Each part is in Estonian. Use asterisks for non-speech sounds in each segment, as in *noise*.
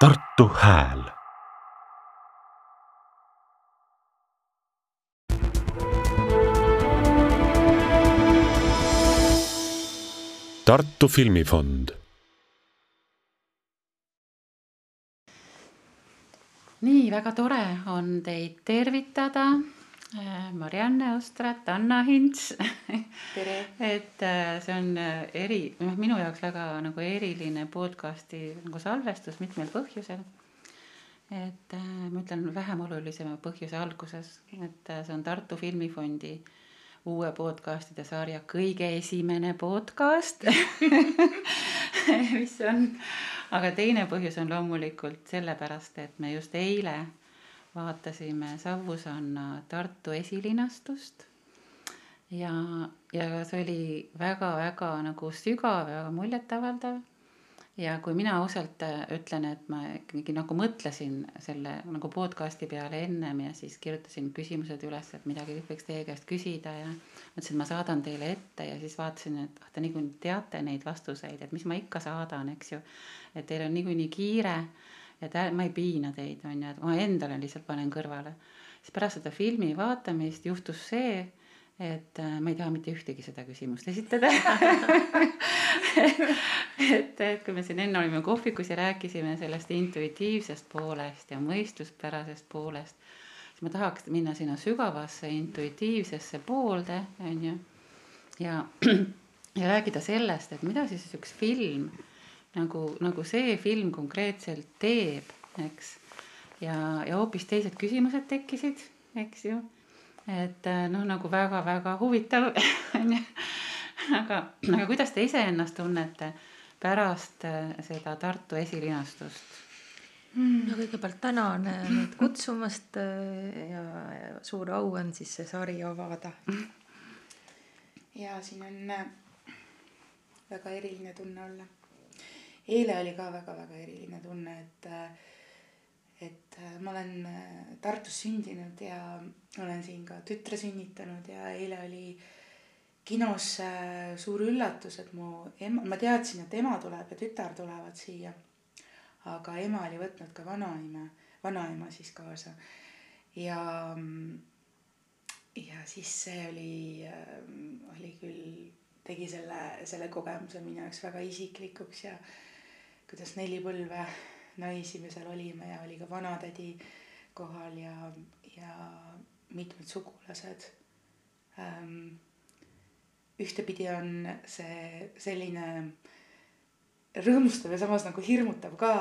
Tartu Hääl Tartu Filmifond nii väga tore on teid tervitada. Marianne Ostrat, Anna Hints *laughs* et äh, see on äh, eri, noh, minu jaoks väga nagu eriline podcast'i nagu salvestus mitmel põhjusel. et äh, ma ütlen vähem olulisema põhjuse alguses, et see on Tartu Filmifondi uue podcast'ide sarja kõige esimene podcast *laughs* mis on, aga teine põhjus on loomulikult sellepärast, et me just eile vaatasime Savusanna Tartu esilinastust. ja, ja see oli väga-väga nagu sügav ja muljetavaldav. ja kui mina ausalt äh, ütlen, et ma ikkagi nagu mõtlesin selle nagu podcast'i peale ennem ja siis kirjutasin küsimused üles, et midagi võiks teie käest küsida ja mõtlesin, et ma saadan teile ette ja siis vaatasin, et ah, te niikuinii teate neid vastuseid, et mis ma ikka saadan, eks ju. et teil on niikuinii kiire et ma ei piina teid, on ju, et ma endale lihtsalt panen kõrvale. siis pärast seda filmi vaatamist juhtus see, et äh, ma ei taha mitte ühtegi seda küsimust esitada *laughs* et, et kui me siin enne olime kohvikus ja rääkisime sellest intuitiivsest poolest ja mõistuspärasest poolest, siis ma tahaks minna sinna sügavasse intuitiivsesse poolde, on ju. ja, *clears throat* ja rääkida sellest, et mida siis üks film nagu, nagu see film konkreetselt teeb, eks. ja, ja hoopis teised küsimused tekkisid, eks ju. et äh, noh, nagu väga-väga huvitav *laughs* on ju. aga, aga kuidas te iseennast tunnete pärast äh, seda Tartu esilinastust? no kõigepealt tänan äh, meid kutsumast ja suur au on siis see sari avada. ja siin on väga eriline tunne olla eile oli ka väga-väga eriline tunne, et, et ma olen Tartus sündinud ja olen siin ka tütre sünnitanud ja eile oli kinos suur üllatus, et mu ema, ma teadsin, et ema tuleb ja tütar tulevad siia. aga ema oli võtnud ka vanaema, vanaema siis kaasa ja ja siis see oli, oli küll, tegi selle, selle kogemuse minu jaoks väga isiklikuks ja kuidas neli põlve naisi me seal olime ja oli ka vanatädi kohal ja, ja mitmed sugulased ähm,. ühtepidi on see selline rõõmustav ja samas nagu hirmutav ka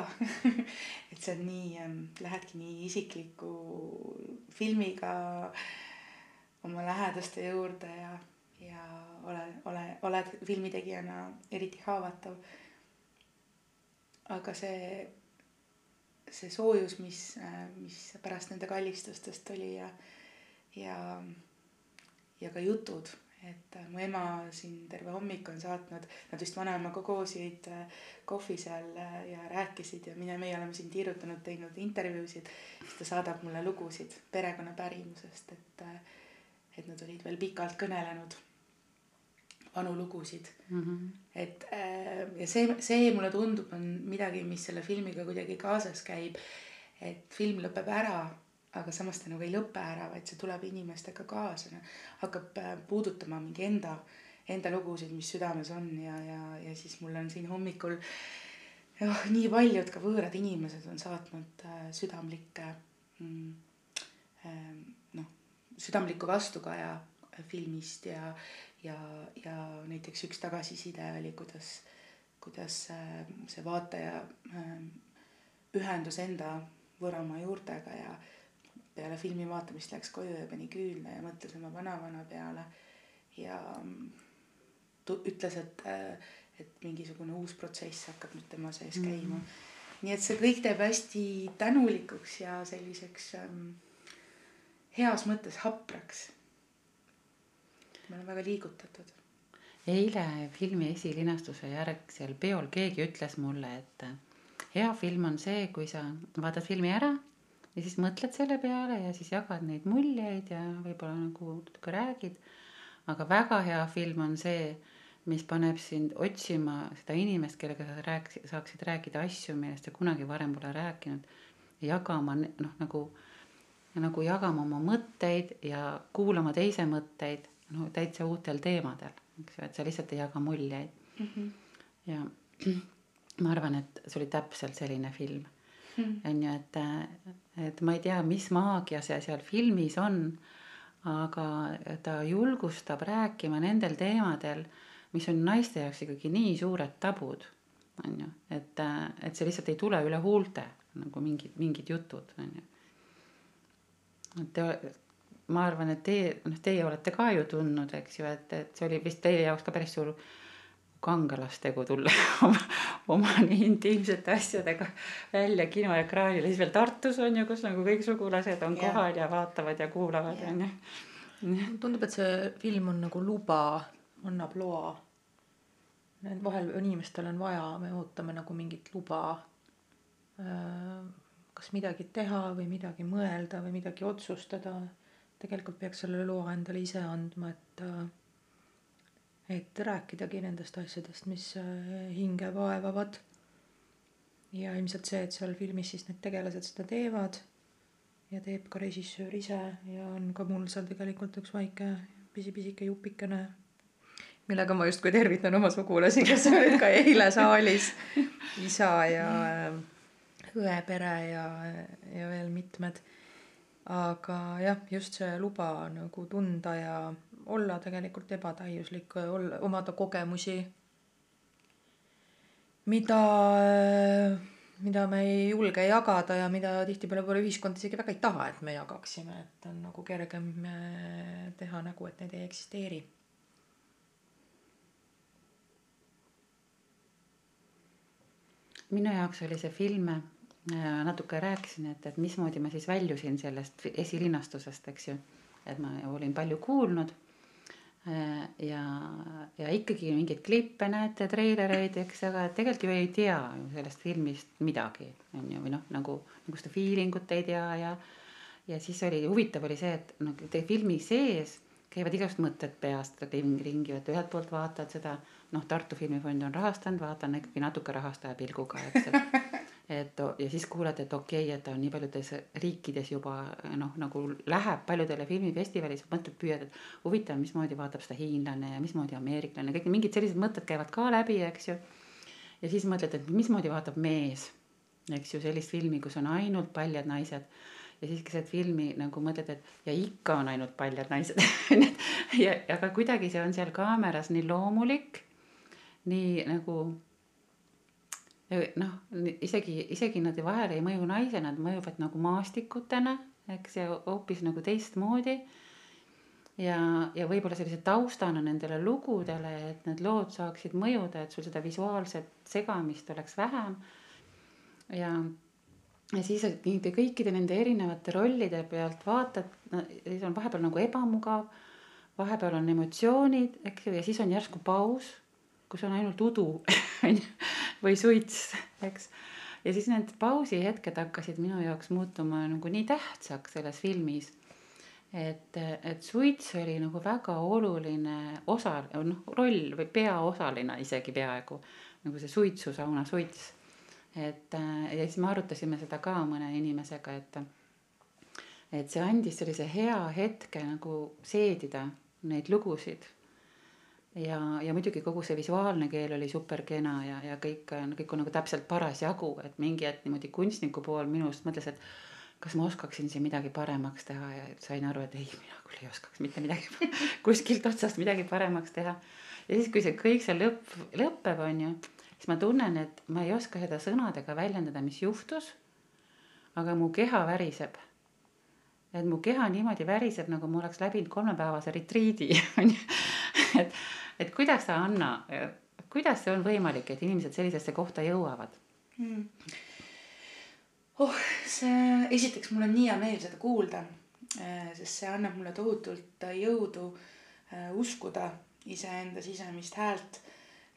*laughs* et see on nii ähm,, lähedki nii isikliku filmiga oma lähedaste juurde ja, ja ole, ole, oled filmitegijana eriti haavatav aga see, see soojus, mis, mis pärast nende kallistustest tuli ja, ja, ja ka jutud, et mu ema siin terve hommik on saatnud, nad vist vanaemaga koos jõid kohvi seal ja rääkisid ja mine, meie oleme siin tiirutanud, teinud intervjuusid, siis ta saadab mulle lugusid perekonna pärimusest, et, et nad olid veel pikalt kõnelenud vanu lugusid mm. -hmm. et äh, ja see, see mulle tundub, on midagi, mis selle filmiga kuidagi kaasas käib. et film lõpeb ära, aga samas ta nagu ei lõpe ära, vaid see tuleb inimestega kaasa, hakkab äh, puudutama mingi enda, enda lugusid, mis südames on ja, ja, ja siis mul on siin hommikul jah, nii paljud ka võõrad inimesed on saatnud äh, südamlikke mm, äh, noh, südamlikku vastukaja filmist ja, ja, ja näiteks üks tagasiside oli, kuidas, kuidas äh, see vaataja äh, ühendus enda võõramaa juurtega ja peale filmi vaatamist läks koju ja pani küünla ja mõtles oma vanavana peale ja mm, ütles, et, äh, et mingisugune uus protsess hakkab nüüd tema sees mhm. käima mm. -hmm. nii et see kõik teeb hästi tänulikuks ja selliseks ähm, heas mõttes hapraks ma olen väga liigutatud. eile filmi esilinastuse järgsel peol keegi ütles mulle, et hea film on see, kui sa vaatad filmi ära ja siis mõtled selle peale ja siis jagad neid muljeid ja võib-olla nagu natuke räägid. aga väga hea film on see, mis paneb sind otsima seda inimest, kellega sa rääkisid, saaksid rääkida asju, millest sa kunagi varem pole rääkinud. jagama noh, nagu, nagu jagama oma mõtteid ja kuulama teise mõtteid no täitsa uutel teemadel, eks ju, et sa lihtsalt ei jaga muljeid mm. -hmm. ja *clears throat* ma arvan, et see oli täpselt selline film mm., on ju, et, et ma ei tea, mis maagia see seal filmis on, aga ta julgustab rääkima nendel teemadel mis on naiste jaoks ikkagi nii suured tabud, on ju, et, et see lihtsalt ei tule üle huulte nagu mingid, mingid jutud, on ju. et ma arvan, et teie, noh, teie olete ka ju tundnud, eks ju, et, et see oli vist teie jaoks ka päris suur kangelastegu tulla *laughs* oma, oma nii intiimsete asjadega välja kinoekraanile, siis veel Tartus on ju, kus nagu kõik sugulased on yeah. kohal ja vaatavad ja kuulavad on ju. tundub, et see film on nagu luba annab loa. vahel inimestel on vaja, me ootame nagu mingit luba. Äh, kas midagi teha või midagi mõelda või midagi otsustada. Tegelikult peaks selle loa endale ise andma, et, äh, et rääkidagi nendest asjadest, mis äh, hinge vaevavad. ja ilmselt see, et seal filmis siis need tegelased seda teevad ja teeb ka režissöör ise ja on ka mul seal tegelikult üks väike pisipisike jupikene millega ma justkui tervitan oma sugulasi, kes olid ka eile saalis. isa ja äh, õe pere ja, ja veel mitmed. Aga jah, just see luba nagu tunda ja olla tegelikult ebatäiuslik, olla, omada kogemusi, mida, mida me ei julge jagada ja mida tihtipeale võib-olla ühiskond isegi väga ei taha, et me jagaksime, et on nagu kergem äh, teha nägu, et need ei eksisteeri. Minu jaoks oli see film, natuke rääkisin, et, et mismoodi ma siis väljusin sellest esilinastusest, eks ju. et ma olin palju kuulnud. Äh, ja, ja ikkagi mingeid klippe näete, treilereid, eks, aga tegelikult ju ei tea ju sellest filmist midagi, on ju, või noh, nagu, nagu seda feeling ut ei tea ja. ja siis oli huvitav oli see, et nagu te filmi sees käivad igasugused mõtted peast ringi, et ühelt poolt vaatad seda noh, Tartu Filmifond on rahastanud, vaatan ikkagi natuke rahastaja pilguga, eks et ja siis kuuled, et okei okay,, et ta on nii paljudes riikides juba noh, nagu läheb paljudele filmifestivalis, mõtled, püüad, et huvitav, mismoodi vaatab seda hiinlane ja mismoodi ameeriklane, kõik mingid sellised mõtted käivad ka läbi, eks ju. ja siis mõtled, et mismoodi vaatab mees, eks ju, sellist filmi, kus on ainult paljad naised ja siis keset filmi nagu mõtled, et ja ikka on ainult paljad naised *laughs* ja, aga kuidagi see on seal kaameras nii loomulik nii nagu noh, isegi, isegi nad vahel ei mõju naisena, nad mõjuvad nagu maastikutena, eks ja hoopis nagu teistmoodi. ja, ja võib-olla sellise taustana nendele lugudele, et need lood saaksid mõjuda, et sul seda visuaalset segamist oleks vähem. ja, ja siis kõikide nende erinevate rollide pealt vaatad no,, siis on vahepeal nagu ebamugav, vahepeal on emotsioonid, eks ju, ja siis on järsku paus kus on ainult udu *laughs* onju või suits, eks. ja siis need pausihetked hakkasid minu jaoks muutuma nagu nii tähtsaks selles filmis. et, et suits oli nagu väga oluline osa, noh roll või peaosaline isegi peaaegu nagu see suitsusauna suits. et ja siis me arutasime seda ka mõne inimesega, et, et see andis sellise hea hetke nagu seedida neid lugusid ja, ja muidugi kogu see visuaalne keel oli super kena ja, ja kõik, kõik on nagu täpselt parasjagu, et mingi hetk niimoodi kunstniku pool minust mõtles, et kas ma oskaksin siin midagi paremaks teha ja sain aru, et ei, mina küll ei oskaks mitte midagi *laughs* kuskilt otsast midagi paremaks teha. ja siis, kui see kõik see lõpp, lõpeb, on ju, siis ma tunnen, et ma ei oska seda sõnadega väljendada, mis juhtus. aga mu keha väriseb et mu keha niimoodi väriseb, nagu ma oleks läbinud kolmepäevase retriidi, *laughs* on ju. et, et kuidas sa, Anna, kuidas see on võimalik, et inimesed sellisesse kohta jõuavad hmm.? oh, see, esiteks mul on nii hea meel seda kuulda, eh, sest see annab mulle tohutult jõudu eh, uskuda iseenda sisemist häält.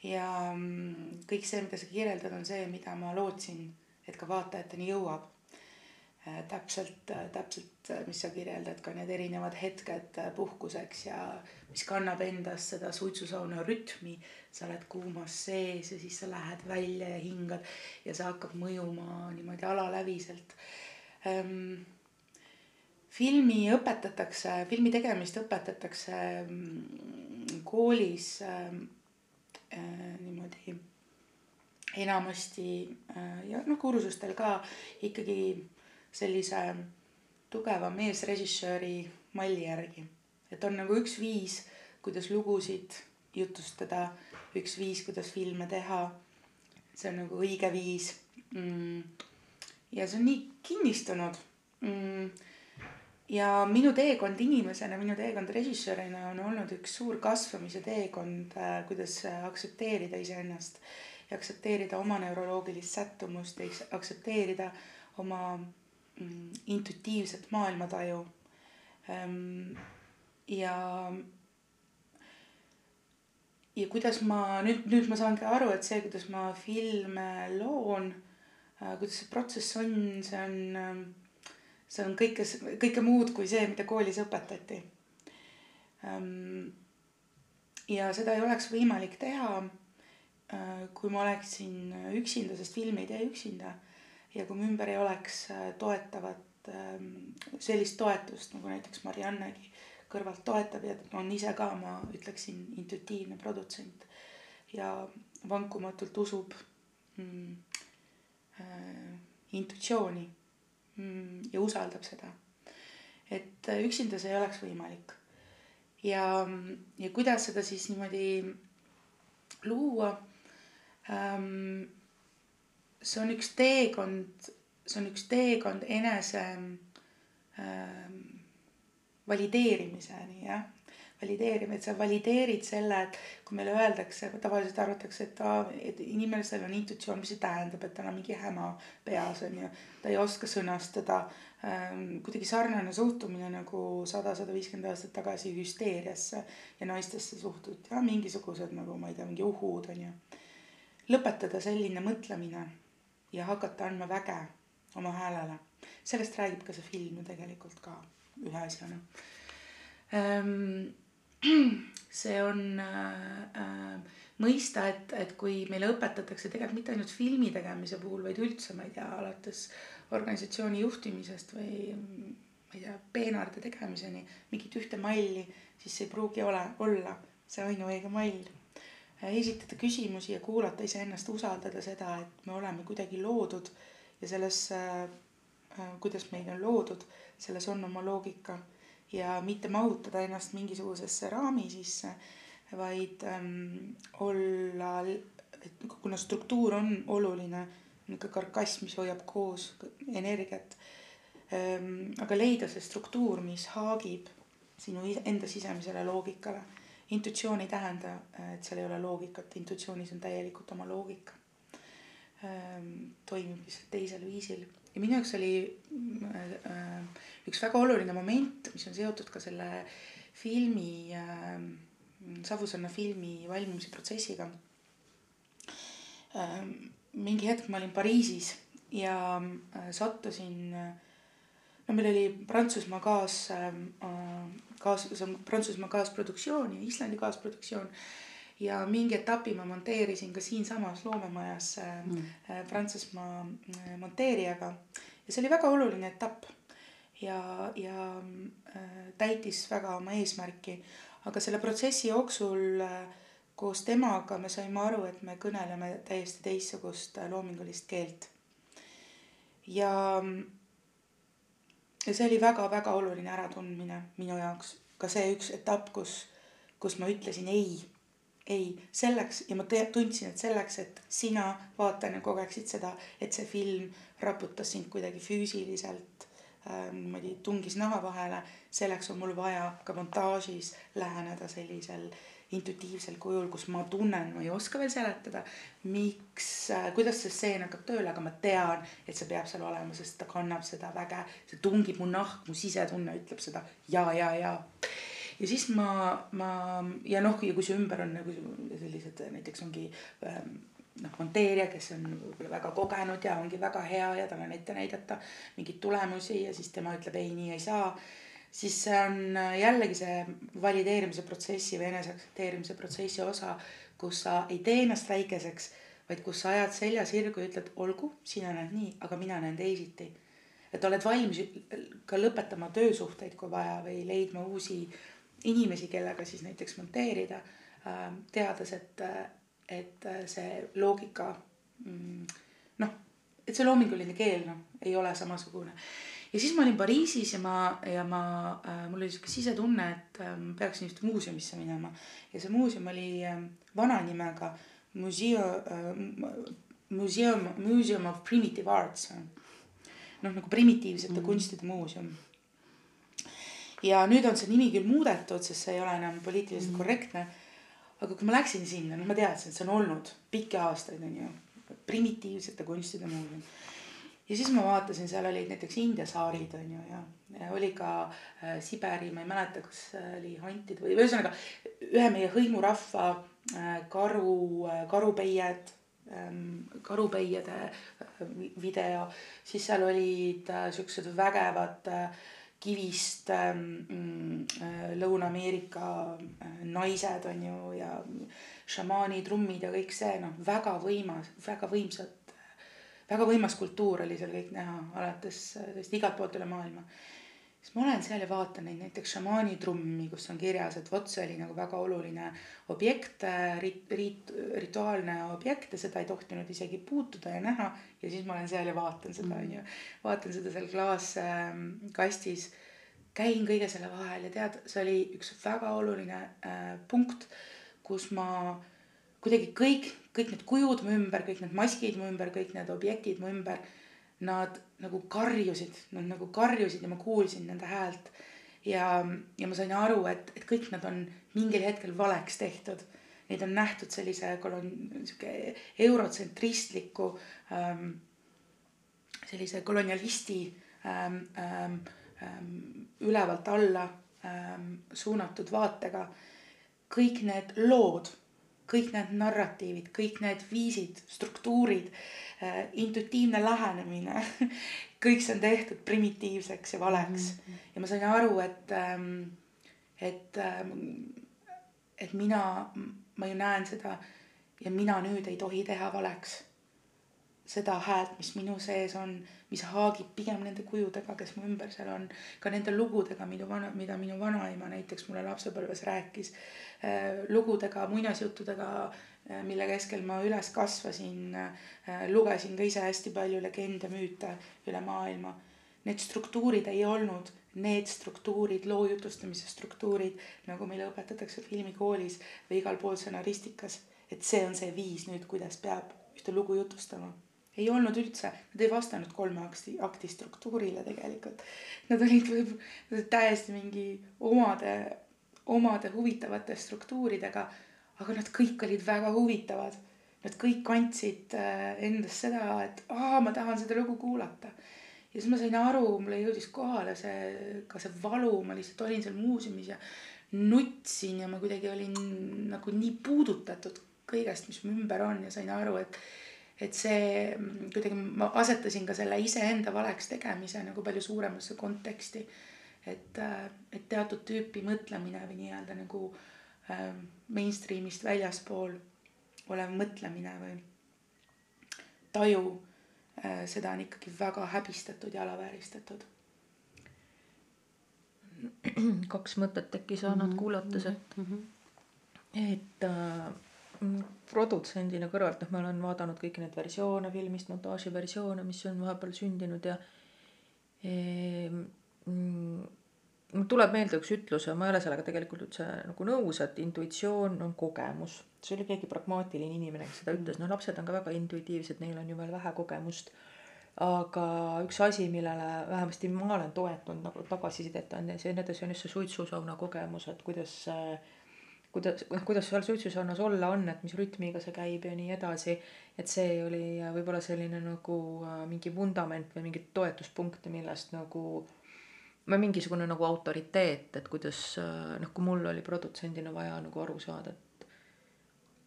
ja mm, kõik see, mida sa kirjeldad, on see, mida ma lootsin, et ka vaatajateni jõuab. Äh, täpselt, täpselt, mis sa kirjeldad, ka need erinevad hetked puhkuseks ja mis kannab endas seda suitsusauna rütmi. sa oled kuumas sees ja siis sa lähed välja ja hingad ja see hakkab mõjuma niimoodi alaläviselt ähm, filmi õpetatakse, filmi tegemist õpetatakse mm, koolis äh, äh, niimoodi enamasti äh, ja noh, kursustel ka ikkagi sellise tugeva meesrežissööri malli järgi. et on nagu üks viis, kuidas lugusid jutustada, üks viis, kuidas filme teha. see on nagu õige viis mm.. ja see on nii kinnistunud mm ja minu teekond inimesena, minu teekond režissöörina on olnud üks suur kasvamise teekond, äh, kuidas aktsepteerida iseennast ja aktsepteerida oma neuroloogilist sättumust ja aktsepteerida oma intuitiivset maailmataju. Ähm, ja, ja kuidas ma nüüd, nüüd ma saangi aru, et see, kuidas ma filme loon, äh, kuidas see protsess on, see on ähm, see on kõike, kõike muud kui see, mida koolis õpetati. Ehm, ja seda ei oleks võimalik teha, äh, kui ma oleksin üksinda, sest film ei tee üksinda. Ja kui mu ümber ei oleks äh, toetavat, ehm, sellist toetust nagu näiteks Mariannegi kõrvalt toetab ja on ise ka, ma ütleksin, intuitiivne produtsent ja vankumatult usub mm, äh, intuitsiooni Mm, ja usaldab seda. et äh, üksinda see ei oleks võimalik. ja, ja kuidas seda siis niimoodi luua ähm,. See on üks teekond, see on üks teekond enese ähm, valideerimiseni jah valideerima, et sa valideerid selle, et kui meile öeldakse, tavaliselt arvatakse, et aa, et inimesel on intuitsioon, mis see tähendab, et tal on mingi häma peas on ju. ta ei oska sõnastada ähm,. kuidagi sarnane suhtumine nagu sada, sada viiskümmend aastat tagasi hüsteeriasse ja naistesse suhtuti ja mingisugused nagu ma ei tea, mingi uhud on ju. lõpetada selline mõtlemine ja hakata andma väge oma häälele. sellest räägib ka see film ju tegelikult ka ühe asjana ähm, *clears throat* see on äh, äh, mõista, et, et kui meile õpetatakse tegelikult mitte ainult filmi tegemise puhul, vaid üldse, ma ei tea, alates organisatsiooni juhtimisest või ma ei tea, peenarde tegemiseni mingit ühte malli, siis see ei pruugi ole, olla see ainuõige mall. Esitada küsimusi ja kuulata iseennast, usaldada seda, et me oleme kuidagi loodud ja selles äh,, kuidas meid on loodud, selles on oma loogika ja mitte mahutada ennast mingisugusesse raami sisse, vaid ähm, olla, et kuna struktuur on oluline, niisugune karkass, mis hoiab koos energiat ähm,. aga leida see struktuur, mis haagib sinu enda sisemisele loogikale. Intuitsioon ei tähenda, et seal ei ole loogikat, intuitsioonis on täielikult oma loogika ähm,. toimib lihtsalt teisel viisil ja minu jaoks oli äh, üks väga oluline moment, mis on seotud ka selle filmi äh,, Savusõnna filmi valmimise protsessiga äh,. mingi hetk ma olin Pariisis ja äh, sattusin äh,, no meil oli Prantsusmaa kaas äh,, kaas, see on Prantsusmaa kaasproduktsioon ja Islandi kaasproduktsioon ja mingi etapi ma monteerisin ka siinsamas loomemajas mm. Äh, Prantsusmaa äh, monteerijaga ja see oli väga oluline etapp ja, ja äh, täitis väga oma eesmärki. aga selle protsessi jooksul äh, koos temaga me saime aru, et me kõneleme täiesti teistsugust äh, loomingulist keelt. ja, ja see oli väga-väga oluline äratundmine minu jaoks, ka see üks etapp, kus, kus ma ütlesin ei ei, selleks ja ma tundsin, et selleks, et sina vaatajana kogeksid seda, et see film raputas sind kuidagi füüsiliselt äh, niimoodi tungis naha vahele, selleks on mul vaja ka montaažis läheneda sellisel intuitiivsel kujul, kus ma tunnen, ma ei oska veel seletada, miks äh,, kuidas see stseen hakkab tööle, aga ma tean, et see peab seal olema, sest ta kannab seda väge, see tungib mu nahk, mu sisetunne ütleb seda ja, ja, ja ja siis ma, ma ja noh, ja kui su ümber on nagu sellised näiteks ongi ähm, noh, monteerija, kes on võib-olla väga kogenud ja ongi väga hea ja tal on ette näidata mingeid tulemusi ja siis tema ütleb ei, nii ei saa. Siis see on jällegi see valideerimise protsessi või eneseaktsepteerimise protsessi osa, kus sa ei tee ennast väikeseks, vaid kus sa ajad selja sirgu ja ütled, olgu, sina näed nii, aga mina näen teisiti. et oled valmis ka lõpetama töösuhteid, kui vaja või leidma uusi inimesi, kellega siis näiteks monteerida, teades, et et äh, see loogika mm, noh, et see loominguline keel noh, ei ole samasugune. Ja siis ma olin Pariisis ja ma, ja ma äh,, mul oli sihuke sisetunne, et äh, ma peaksin just muuseumisse minema ja see muuseum oli äh, vana nimega Museum äh,, Museum, Museum of Primitive Arts. noh, nagu primitiivsete mm -hmm. kunstide muuseum ja nüüd on see nimi küll muudetud, sest see ei ole enam poliitiliselt mm -hmm. korrektne aga kui ma läksin sinna, noh, ma teadsin, et see on olnud pikki aastaid, on ju, primitiivsete kunstide muuseum. Ja siis ma vaatasin, seal olid näiteks India saarid, on ju, ja, ja oli ka äh, Siberi, ma ei mäleta, kas äh, oli hantid või ühesõnaga ühe meie hõimurahva äh, karu äh,, karupeied ähm, karupeiede äh, video, siis seal olid äh, siuksed vägevad äh, kivist ähm, mm, äh, Lõuna-Ameerika äh, naised on ju ja šamaani trummid ja kõik see noh, väga võimas, väga võimsad, väga võimas kultuur oli seal kõik näha, alates äh, tõesti igalt poolt üle maailma siis ma olen seal ja vaatan neid näiteks šamaani trummi, kus on kirjas, et vot see oli nagu väga oluline objekt, rit-, rit-, rituaalne objekt ja seda ei tohtinud isegi puutuda ja näha. ja siis ma olen seal ja vaatan seda, on ju, vaatan seda seal klaaskastis. käin kõige selle vahel ja tead, see oli üks väga oluline äh, punkt, kus ma kuidagi kõik, kõik need kujud mu ümber, kõik need maskid mu ümber, kõik need objektid mu ümber nad nagu karjusid, nad nagu karjusid ja ma kuulsin nende häält. ja, ja ma sain aru, et, et kõik nad on mingil hetkel valeks tehtud. Neid on nähtud sellise kolon-, sihuke eurotsentristliku ähm,, sellise kolonialisti ähm, ähm, ähm, ülevalt alla ähm, suunatud vaatega. kõik need lood, kõik need narratiivid, kõik need viisid, struktuurid Äh, intuitiivne lähenemine *laughs* kõik see on tehtud primitiivseks ja valeks mm. -hmm. ja ma sain aru, et, ähm, et, ähm, et mina, ma ju näen seda ja mina nüüd ei tohi teha valeks seda häält, mis minu sees on, mis haagib pigem nende kujudega, kes mu ümber seal on, ka nende lugudega, minu vana, mida minu vanaema näiteks mulle lapsepõlves rääkis, äh, lugudega, muinasjuttudega Äh, mille keskel ma üles kasvasin, äh, lugesin ka ise hästi palju legende, müüte üle maailma. Need struktuurid ei olnud need struktuurid, loo jutustamise struktuurid, nagu meile õpetatakse filmikoolis või igal pool stsenaristikas. et see on see viis nüüd, kuidas peab ühte lugu jutustama. Ei olnud üldse, nad ei vastanud kolme akti, akti struktuurile tegelikult. Nad olid võib-olla täiesti mingi omade, omade huvitavate struktuuridega aga nad kõik olid väga huvitavad. Nad kõik kandsid äh, endas seda, et aa, ma tahan seda lugu kuulata. ja siis ma sain aru, mulle jõudis kohale see, ka see valu, ma lihtsalt olin seal muuseumis ja nutsin ja ma kuidagi olin nagu nii puudutatud kõigest, mis mu ümber on ja sain aru, et et see kuidagi ma asetasin ka selle iseenda valeks tegemise nagu palju suuremasse konteksti. et, äh, et teatud tüüpi mõtlemine või nii-öelda nagu äh, mainstream'ist väljaspool olev mõtlemine või taju, äh, seda on ikkagi väga häbistatud ja alavääristatud. kaks mõtet tekkis Annat mm -hmm. kuulates, et mm, -hmm. et äh, produtsendina kõrvalt, noh, ma olen vaadanud kõiki neid versioone filmist, montaaživersioone, mis on vahepeal sündinud ja e, mm, mul tuleb meelde üks ütlus ja ma ei ole sellega tegelikult üldse nagu nõus, et intuitsioon on kogemus. see oli keegi pragmaatiline inimene, kes seda ütles, noh lapsed on ka väga intuitiivsed, neil on ju veel vähe kogemust. aga üks asi, millele vähemasti ma olen toetunud nagu tagasisidet on see, need on just see suitsusauna kogemus, et kuidas kuidas, noh kuidas seal suitsusaunas olla on, et mis rütmiga see käib ja nii edasi. et see oli võib-olla selline nagu äh, mingi vundament või mingi toetuspunkt, millest nagu või mingisugune nagu autoriteet, et kuidas noh, kui mul oli produtsendina vaja nagu aru saada, et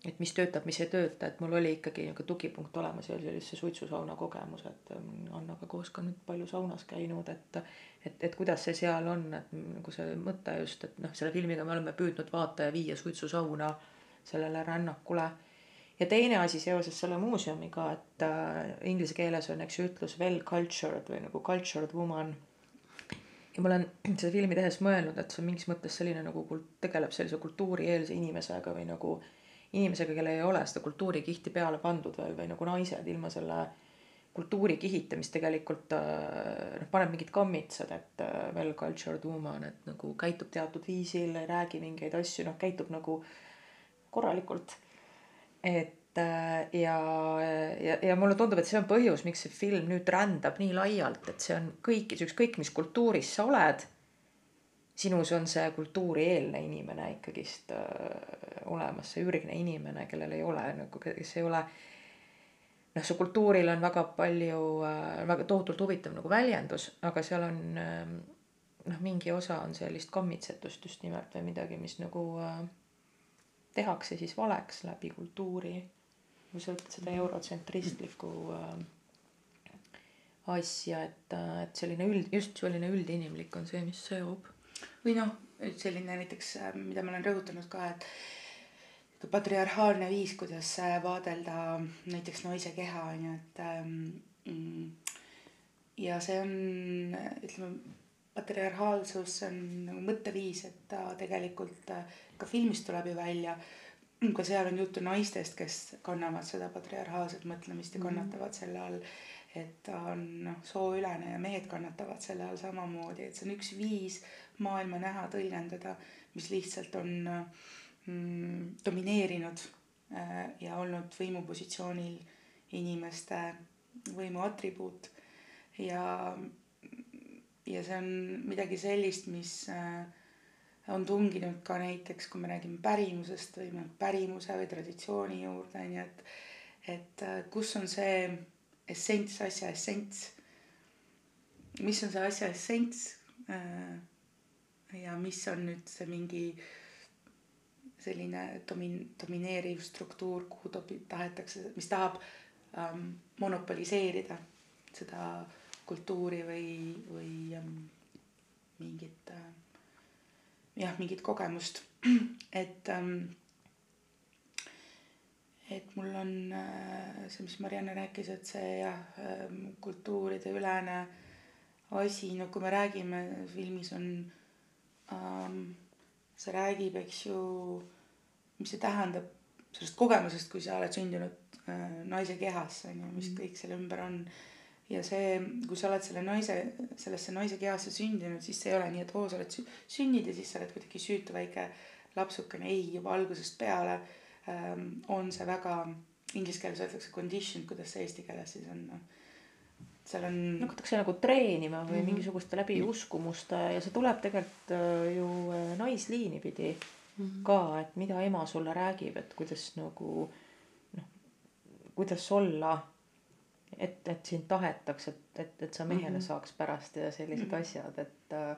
et mis töötab, mis ei tööta, et mul oli ikkagi niisugune tugipunkt olemas ja oli just see suitsusauna kogemus, et ähm, Annaga koos ka nüüd palju saunas käinud, et et, et kuidas see seal on, et nagu see mõte just, et noh, selle filmiga me oleme püüdnud vaataja viia suitsusauna sellele rännakule. ja teine asi seoses selle muuseumiga, et äh, inglise keeles on, eks ju, ütlus well cultured või nagu cultured woman ja ma olen *clears throat* seda filmi tehes mõelnud, et see on mingis mõttes selline nagu kult-, tegeleb sellise kultuurieelse inimesega või nagu inimesega, kellel ei ole seda kultuurikihti peale pandud või, või nagu naised ilma selle kultuurikihita, mis tegelikult äh, noh, paneb mingid kammitsad, et äh, well cultured woman, et nagu käitub teatud viisil, ei räägi mingeid asju, noh, käitub nagu korralikult. et äh, ja, ja, ja mulle tundub, et see on põhjus, miks see film nüüd rändab nii laialt, et see on kõik, ükskõik mis kultuuris sa oled sinus on see kultuurieelne inimene ikkagist äh, olemas, see ürgne inimene, kellel ei ole nagu, kes ei ole noh, su kultuuril on väga palju äh,, väga tohutult huvitav nagu väljendus, aga seal on äh, noh, mingi osa on sellist kammitsetust just nimelt või midagi, mis nagu äh, tehakse siis valeks läbi kultuuri. kui sa ütled seda eurotsentristlikku äh, asja, et, äh, et selline üld, just selline üldinimlik on see, mis seob või noh, selline näiteks, äh, mida ma olen rõhutanud ka, et patriarhaalne viis, kuidas äh, vaadelda näiteks naise keha on ju, et ähm, mm, ja see on, ütleme, patriarhaalsus on nagu mõtteviis, et ta tegelikult äh, ka filmist tuleb ju välja. ka seal on juttu naistest, kes kannavad seda patriarhaalset mõtlemist ja mhm. kannatavad selle all et ta on noh, sooülene ja mehed kannatavad selle all samamoodi, et see on üks viis maailma näha, tõlgendada, mis lihtsalt on mm, domineerinud äh, ja olnud võimupositsioonil inimeste võimu atribuut ja, ja see on midagi sellist, mis äh, on tunginud ka näiteks, kui me räägime pärimusest või noh, pärimuse või traditsiooni juurde ju, et et äh, kus on see essents, asja essents. mis on see asja essents? Ja mis on nüüd see mingi selline domin-, domineeriv struktuur, kuhu tobi-, tahetakse, mis tahab ähm, monopoliseerida seda kultuuri või, või ähm, mingit äh, jah, mingit kogemust, *clears throat* et ähm, et mul on äh, see, mis Marianne rääkis, et see jah äh,, kultuuride ülene asi, no kui me räägime, filmis on ähm, see räägib, eks ju, mis see tähendab sellest kogemusest, kui sa oled sündinud äh, naise kehas, on ju, mis mm. kõik selle ümber on. ja see, kui sa oled selle naise, sellesse naise kehasse sündinud, siis see ei ole nii, et oo, sa oled sünnid ja siis sa oled kuidagi süütu väike lapsukene, ei, juba algusest peale ähm, on see väga, inglise keeles öeldakse condition, kuidas see eesti keeles siis on noh seal on. hakatakse nagu treenima või mm -hmm. mingisuguste läbiuskumuste ja see tuleb tegelikult äh, ju äh, naisliini pidi mm -hmm. ka, et mida ema sulle räägib, et kuidas nagu noh, kuidas olla. et, et sind tahetakse, et, et, et sa mehele mm -hmm. saaks pärast ja sellised mm -hmm. asjad, et äh,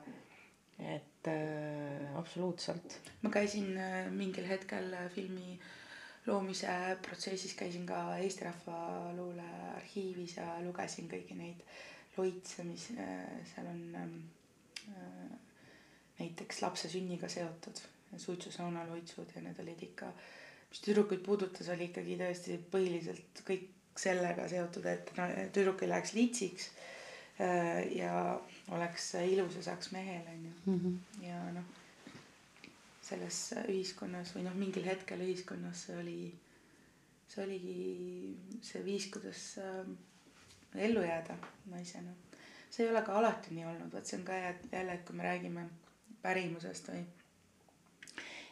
et äh, absoluutselt. ma käisin mingil hetkel filmi äh, loomise protsessis käisin ka Eesti Rahva Luule arhiivis ja lugesin kõiki neid loitse, mis äh, seal on ähm, äh, näiteks lapse sünniga seotud, suitsusauna loitsud ja need olid ikka, mis tüdrukuid puudutas, oli ikkagi tõesti põhiliselt kõik sellega seotud, et no, tüdruk ei läheks liitsiks äh, ja oleks ilus ja saaks mehele onju mm -hmm. ja noh selles ühiskonnas või noh, mingil hetkel ühiskonnas see oli, see oligi see viis, kuidas äh, ellu jääda naisena. see ei ole ka alati nii olnud, vot see on ka jälle, et kui me räägime pärimusest või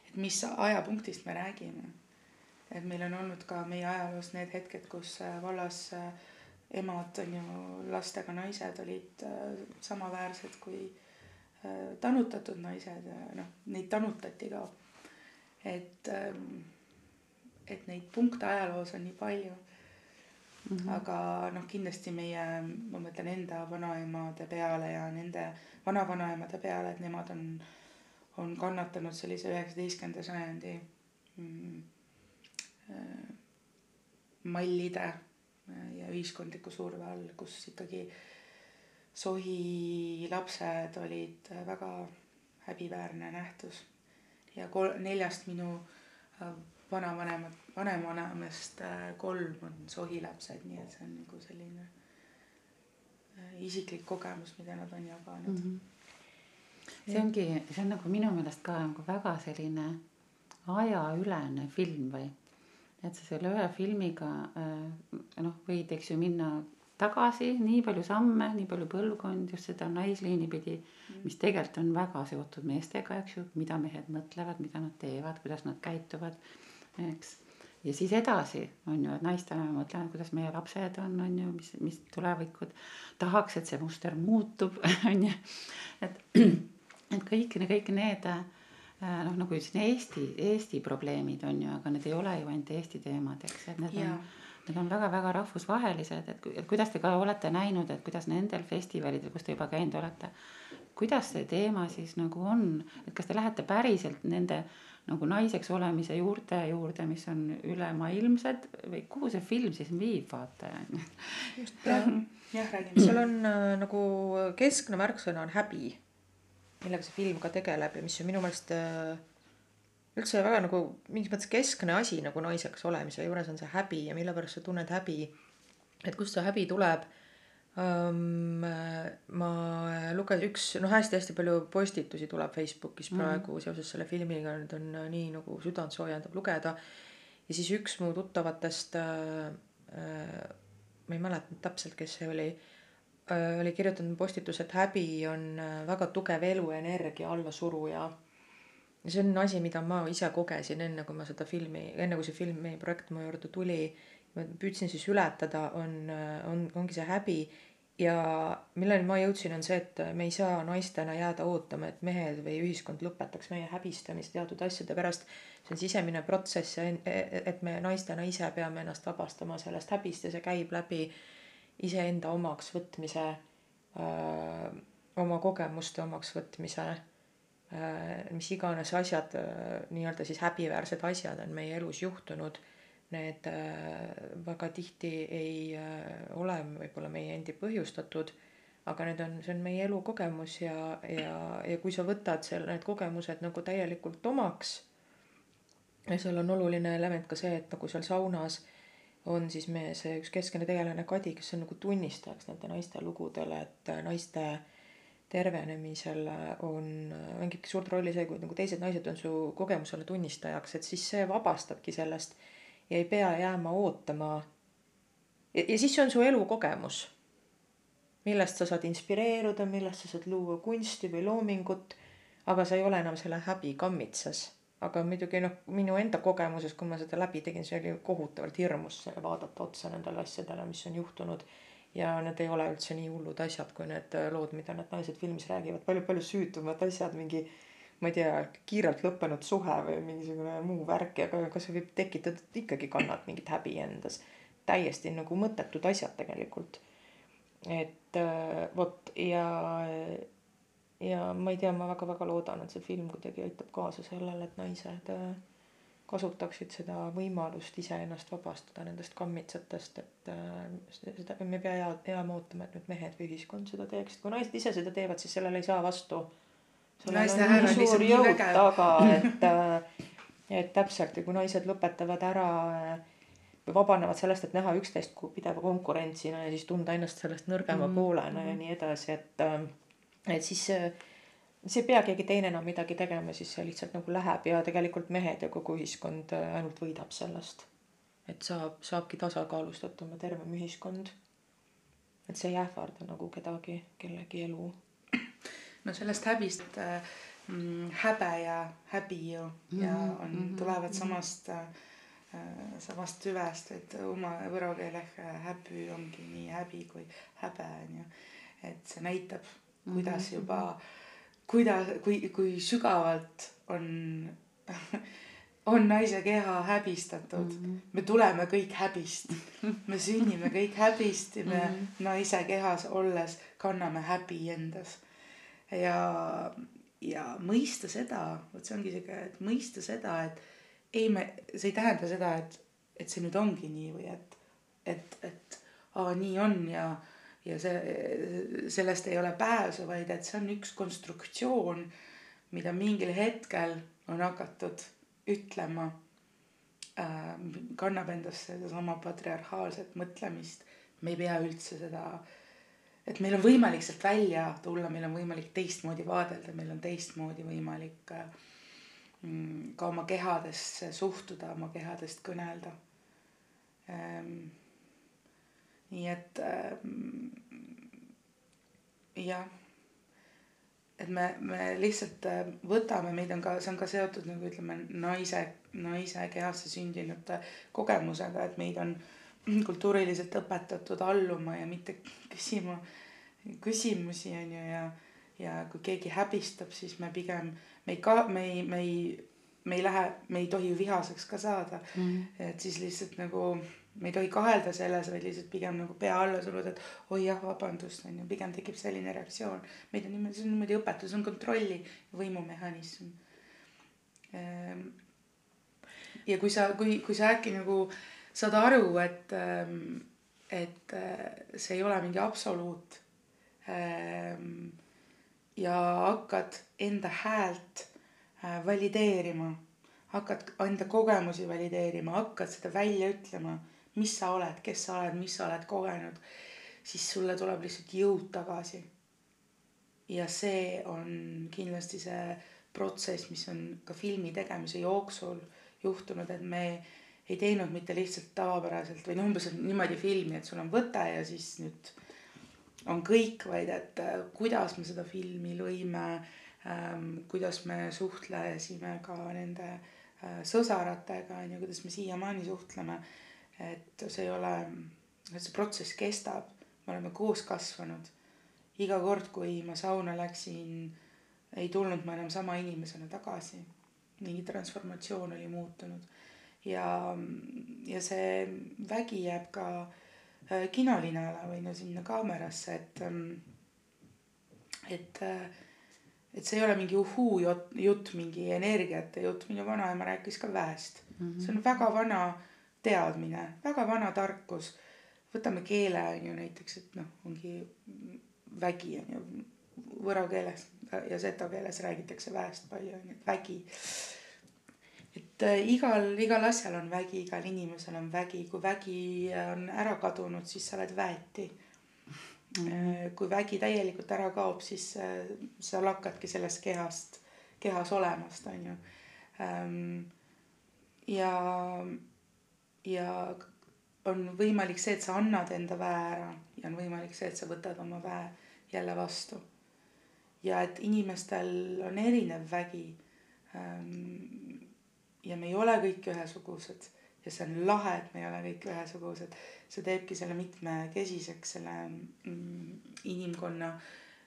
et mis ajapunktist me räägime. et meil on olnud ka meie ajaloos need hetked, kus äh, vallas äh, emad on ju lastega naised olid samaväärsed kui Äh, tanutatud naised noh, neid tanutati ka. et, ähm, et neid punkte ajaloos on nii palju mm. -hmm. aga noh, kindlasti meie, ma mõtlen enda vanaemade peale ja nende vanavanaemade peale, et nemad on, on kannatanud sellise üheksateistkümnenda sajandi mm, äh, mallide äh, ja ühiskondliku surve all, kus ikkagi sohi lapsed olid väga häbiväärne nähtus. ja kol-, neljast minu äh, vanavanemat, vanavanemast äh, kolm on sohilapsed, nii et see on nagu selline äh, isiklik kogemus, mida nad on jaganud mm. -hmm. see ongi, see on nagu minu meelest ka nagu väga selline ajaülene film või et sa selle ühe filmiga noh, võid, eks ju, minna tagasi nii palju samme, nii palju põlvkond just seda naisliini pidi, mis tegelikult on väga seotud meestega, eks ju, mida mehed mõtlevad, mida nad teevad, kuidas nad käituvad eks. ja siis edasi on ju, et naistena ma mõtlen, kuidas meie lapsed on, on ju, mis, mis tulevikud tahaks, et see muster muutub, *laughs* on ju. et, *clears throat* et kõik, kõik need äh, noh, nagu siin Eesti, Eesti probleemid on ju, aga need ei ole ju ainult Eesti teemad, eks, et need ja. on need on väga-väga rahvusvahelised, et, et kuidas te ka olete näinud, et kuidas nendel festivalidel, kus te juba käinud olete, kuidas see teema siis nagu on, et kas te lähete päriselt nende nagu naiseks olemise juurte juurde, mis on ülemaailmsed või kuhu see film siis viib vaataja? just jah, jah räägime. seal on äh, nagu keskne märksõna on häbi, millega see film ka tegeleb ja mis on minu meelest äh, üldse väga nagu mingis mõttes keskne asi nagu naiseks olemise juures on see häbi ja mille pärast sa tunned häbi. et kust see häbi tuleb um,. ma lugesin üks noh, hästi-hästi palju postitusi tuleb Facebookis mhm. praegu mm -hmm. seoses selle filmiga, need on äh, nii nagu südant soojendab lugeda. ja siis üks mu tuttavatest äh,, äh, ma ei mäleta täpselt, kes see oli äh,, oli kirjutanud postituse, et häbi on äh, väga tugev eluenergia allasuruja ja see on asi, mida ma ise kogesin enne, kui ma seda filmi, enne kui see filmi projekt mu juurde tuli. ma püüdsin siis ületada, on, on, ongi see häbi ja milleni ma jõudsin, on see, et me ei saa naistena jääda ootama, et mehed või ühiskond lõpetaks meie häbistamise teatud asjade pärast. see on sisemine protsess ja et me naistena ise peame ennast vabastama sellest häbist ja see käib läbi iseenda omaks võtmise, oma kogemuste omaks võtmise. Mis iganes asjad, nii-öelda siis häbiväärsed asjad on meie elus juhtunud. Need äh, väga tihti ei äh, ole võib-olla meie endi põhjustatud, aga need on, see on meie elukogemus ja, ja, ja kui sa võtad seal need kogemused nagu täielikult omaks, ja seal on oluline element ka see, et nagu seal saunas on siis meie see üks keskne tegelane Kadi, kes on nagu tunnistajaks nende naiste lugudele, et naiste tervenemisel on, mängibki suurt rolli see, kui nagu teised naised on su kogemusele tunnistajaks, et siis see vabastabki sellest ja ei pea jääma ootama. ja, siis see on su elukogemus, millest sa saad inspireeruda, millest sa saad luua kunsti või loomingut, aga sa ei ole enam selle häbi kammitsas. aga muidugi noh, minu enda kogemuses, kui ma seda läbi tegin, see oli kohutavalt hirmus vaadata otsa nendele asjadele, mis on juhtunud ja need ei ole üldse nii hullud asjad, kui need lood, mida need naised filmis räägivad palju,, palju-palju süütumad asjad, mingi ma ei tea, kiirelt lõppenud suhe või mingisugune muu värk ja ka see võib tekitada ikkagi kannad mingit häbi endas. täiesti nagu mõttetud asjad tegelikult. et äh, vot ja, ja ma ei tea, ma väga-väga loodan, et see film kuidagi aitab kaasa sellele, et naised äh, kasutaksid seda võimalust iseennast vabastada nendest kammitsatest, et äh, seda, me ei pea jääma ootama, et nüüd mehed või ühiskond seda teeksid, kui naised ise seda teevad, siis sellele ei saa vastu naiste hääl on lihtsalt nii vägev. taga, *laughs* et, äh, et täpselt ja kui naised lõpetavad ära äh, või vabanevad sellest, et näha üksteist kui pideva konkurentsina ja siis tunda ennast sellest nõrgema mm -hmm. poolena ja nii edasi, et, äh, et siis see ei pea keegi teine enam midagi tegema, siis see lihtsalt nagu läheb ja tegelikult mehed ja kogu ühiskond ainult võidab sellest. et saab, saabki tasakaalustatum ja tervem ühiskond. et see ei ähvarda nagu kedagi, kellegi elu no sellest häbist äh, mm, häbe ja häbi ju ja mhm, on mm, -hmm. tulevad mhm. samast äh, samast süvest, et oma võro keeles äh, häbi ongi nii häbi kui häbe on ju. et see näitab, kuidas mhm, juba, kuidas, kui, kui sügavalt on on naise keha häbistatud mm. -hmm. me tuleme kõik häbist. me sünnime kõik häbist ja me mm -hmm. naise kehas olles kanname häbi endas ja, ja mõista seda, vot see ongi sihuke, et mõista seda, et ei, me, see ei tähenda seda, et et see nüüd ongi nii või et, et, et aa, nii on ja, ja see, sellest ei ole pääsu, vaid et see on üks konstruktsioon, mida mingil hetkel on hakatud ütlema äh,, kannab endas sedasama patriarhaalset mõtlemist. me ei pea üldse seda, et meil on võimalik sealt välja tulla, meil on võimalik teistmoodi vaadelda, meil on teistmoodi võimalik äh, mm, ka oma kehadesse suhtuda, oma kehadest kõnelda ähm,. Nii et ähm, jah et me, me lihtsalt äh, võtame, meid on ka, see on ka seotud nagu ütleme, naise, naise kehasse sündinute kogemusega, et meid on kultuuriliselt õpetatud alluma ja mitte küsima küsimusi, on ju, ja, ja kui keegi häbistab, siis me pigem, me ei ka, me ei, me ei, me ei lähe, me ei tohi ju vihaseks ka saada mm. -hmm. et siis lihtsalt nagu me ei tohi kahelda selles, vaid lihtsalt pigem nagu pea alla suruda, et oi jah, vabandust, on ju, pigem tekib selline reaktsioon. meid on niimoodi, see on niimoodi õpetus, on kontrolli võimumehhanism. Ehm, ja kui sa, kui, kui sa äkki nagu saad aru, et, ehm, et äh, see ei ole mingi absoluut. Ehm, ja hakkad enda häält äh, valideerima hakkad enda kogemusi valideerima, hakkad seda välja ütlema mis sa oled, kes sa oled, mis sa oled kogenud, siis sulle tuleb lihtsalt jõud tagasi. ja see on kindlasti see protsess, mis on ka filmi tegemise jooksul juhtunud, et me ei teinud mitte lihtsalt tavapäraselt või noh, umbes niimoodi filmi, et sul on võte ja siis nüüd on kõik, vaid et äh, kuidas me seda filmi lõime ähm,, kuidas me suhtlesime ka nende äh, sõsaratega on ju, kuidas me siiamaani suhtleme et see ei ole, et see protsess kestab, me oleme koos kasvanud. iga kord, kui ma sauna läksin, ei tulnud ma enam sama inimesena tagasi. mingi transformatsioon oli muutunud ja, ja see vägi jääb ka äh, kinolinale või no sinna kaamerasse, et, ähm, et, äh, et see ei ole mingi uhuu jutt, mingi energiate jutt, minu vanaema rääkis ka väest mm. -hmm. see on väga vana teadmine, väga vana tarkus. võtame keele on ju näiteks, et noh, ongi vägi on ju võro keeles ja seto keeles räägitakse väest palju on ju, et vägi. et äh, igal, igal asjal on vägi, igal inimesel on vägi, kui vägi on ära kadunud, siis sa oled väeti mm. -hmm. kui vägi täielikult ära kaob, siis äh, sa lakkadki sellest kehast, kehas olemast, on ju. Ja ja on võimalik see, et sa annad enda väe ära ja on võimalik see, et sa võtad oma väe jälle vastu. ja et inimestel on erinev vägi. Ähm, ja me ei ole kõik ühesugused ja see on lahe, et me ei ole kõik ühesugused. see teebki selle mitmekesiseks, selle mm, inimkonna.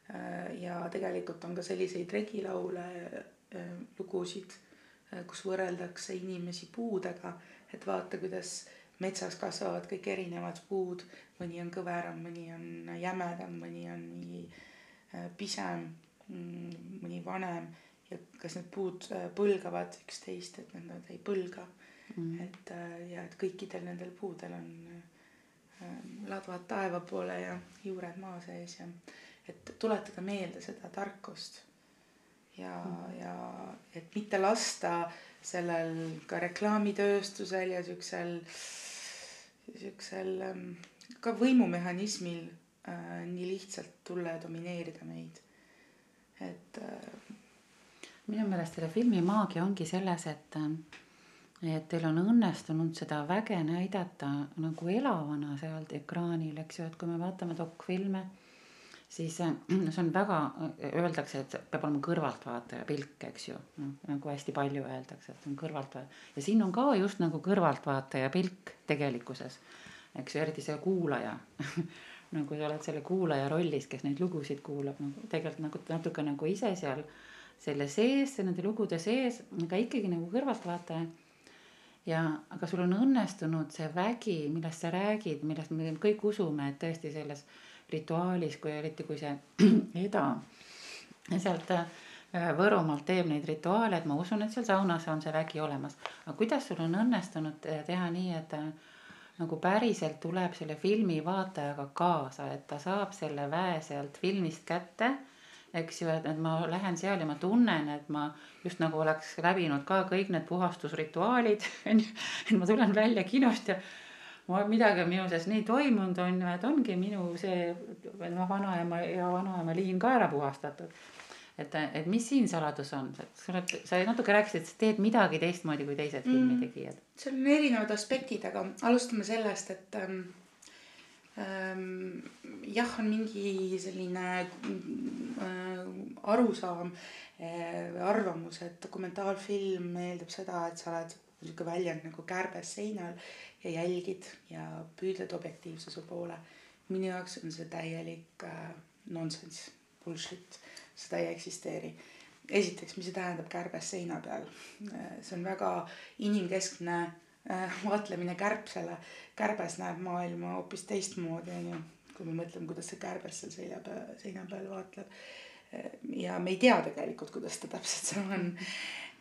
Äh, ja tegelikult on ka selliseid regilaule, äh, lugusid, äh, kus võrreldakse inimesi puudega et vaata, kuidas metsas kasvavad kõik erinevad puud, mõni on kõveram, mõni on jämedam, mõni on nii äh, pisem, mm, mõni vanem. Ja kas need puud äh, põlgavad üksteist, et nad ei põlga. Mm.. et äh, ja et kõikidel nendel puudel on ladvad taeva poole ja juured maa sees ja et tuletada meelde seda tarkust. Ja mm., ja et mitte lasta äh, sellel ka reklaamitööstusel ja siuksel, siuksel ähm, ka võimumehhanismil äh, nii lihtsalt tulla ja domineerida meid. et äh,. minu meelest selle filmi maagia ongi selles, et, äh, et teil on õnnestunud seda väge näidata nagu elavana seal ekraanil, eks ju, et kui me vaatame dokfilme siis äh, *clears throat* see on väga, öeldakse, et peab olema kõrvaltvaataja pilk, eks ju, noh nagu hästi palju öeldakse, et on kõrvaltvaataja ja siin on ka just nagu kõrvaltvaataja pilk tegelikkuses, eks ju, eriti see kuulaja. *laughs* Nagu sa oled selle kuulaja rollis, kes neid lugusid kuulab nagu tegelikult nagu natuke nagu ise seal selle sees, nende lugude sees, aga ikkagi nagu kõrvaltvaataja. Ja, aga sul on õnnestunud see vägi, millest sa räägid, millest me kõik usume, et tõesti selles rituaalis, kui eriti kui see *clears throat* Eda sealt äh, äh, Võrumaalt teeb neid rituaale, et ma usun, et seal saunas on see vägi olemas. aga kuidas sul on õnnestunud äh, teha nii, et ta nagu päriselt tuleb selle filmi vaatajaga kaasa, et ta saab selle väe sealt filmist kätte eks ju, et, et ma lähen seal ja ma tunnen, et ma just nagu oleks läbinud ka kõik need puhastusrituaalid, on *laughs* ju. et ma tulen välja kinost ja midagi on minu sees nii toimunud, on ju, et ongi minu see, noh, vanaema ja vanaema liin ka ära puhastatud. et, et mis siin saladus on, et sa oled, sa natuke rääkisid, et sa teed midagi teistmoodi kui teised mm. filmitegijad. seal on erinevad aspektid, aga alustame sellest, et ähm, ähm, jah, on mingi selline äh, arusaam äh, arvamus, et dokumentaalfilm eeldab seda, et sa oled niisugune väljend nagu kärbes seinal ja jälgid ja püüdled objektiivsuse poole. minu jaoks on see täielik äh, nonsense, bullshit, seda ei eksisteeri. esiteks, mis see tähendab kärbes seina peal? Äh, see on väga inimkeskne äh, vaatlemine kärbsele. kärbes näeb maailma hoopis teistmoodi, onju. kui me mõtleme, kuidas see kärbes seal selja peal, seina peal vaatleb. Äh, ja me ei tea tegelikult, kuidas ta täpselt seal on.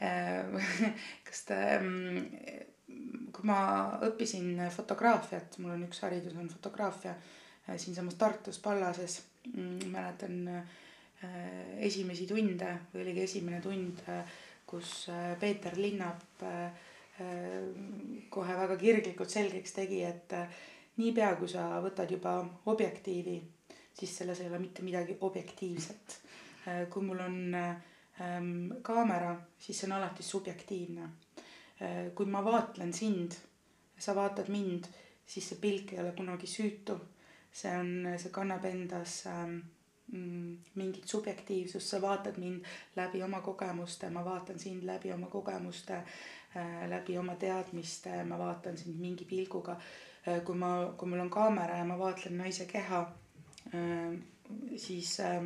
Äh, *laughs* kas ta mm, kui ma õppisin fotograafiat, mul on üks haridus on fotograafia äh, siinsamas Tartus Pallases. Mm, mäletan äh, esimesi tunde või oligi esimene tund, äh, kus Peeter Linnap kohe väga kirglikult selgeks tegi, et niipea kui sa võtad juba objektiivi, siis selles ei ole mitte midagi objektiivset. kui mul on kaamera, siis see on alati subjektiivne kui ma vaatlen sind, sa vaatad mind, siis see pilk ei ole kunagi süütu. see on, see kannab endas ähm, mm, mingit subjektiivsust, sa vaatad mind läbi oma kogemuste, ma vaatan sind läbi oma kogemuste äh,, läbi oma teadmiste, ma vaatan sind mingi pilguga äh,. kui ma, kui mul on kaamera ja ma vaatlen naise keha äh,, siis äh,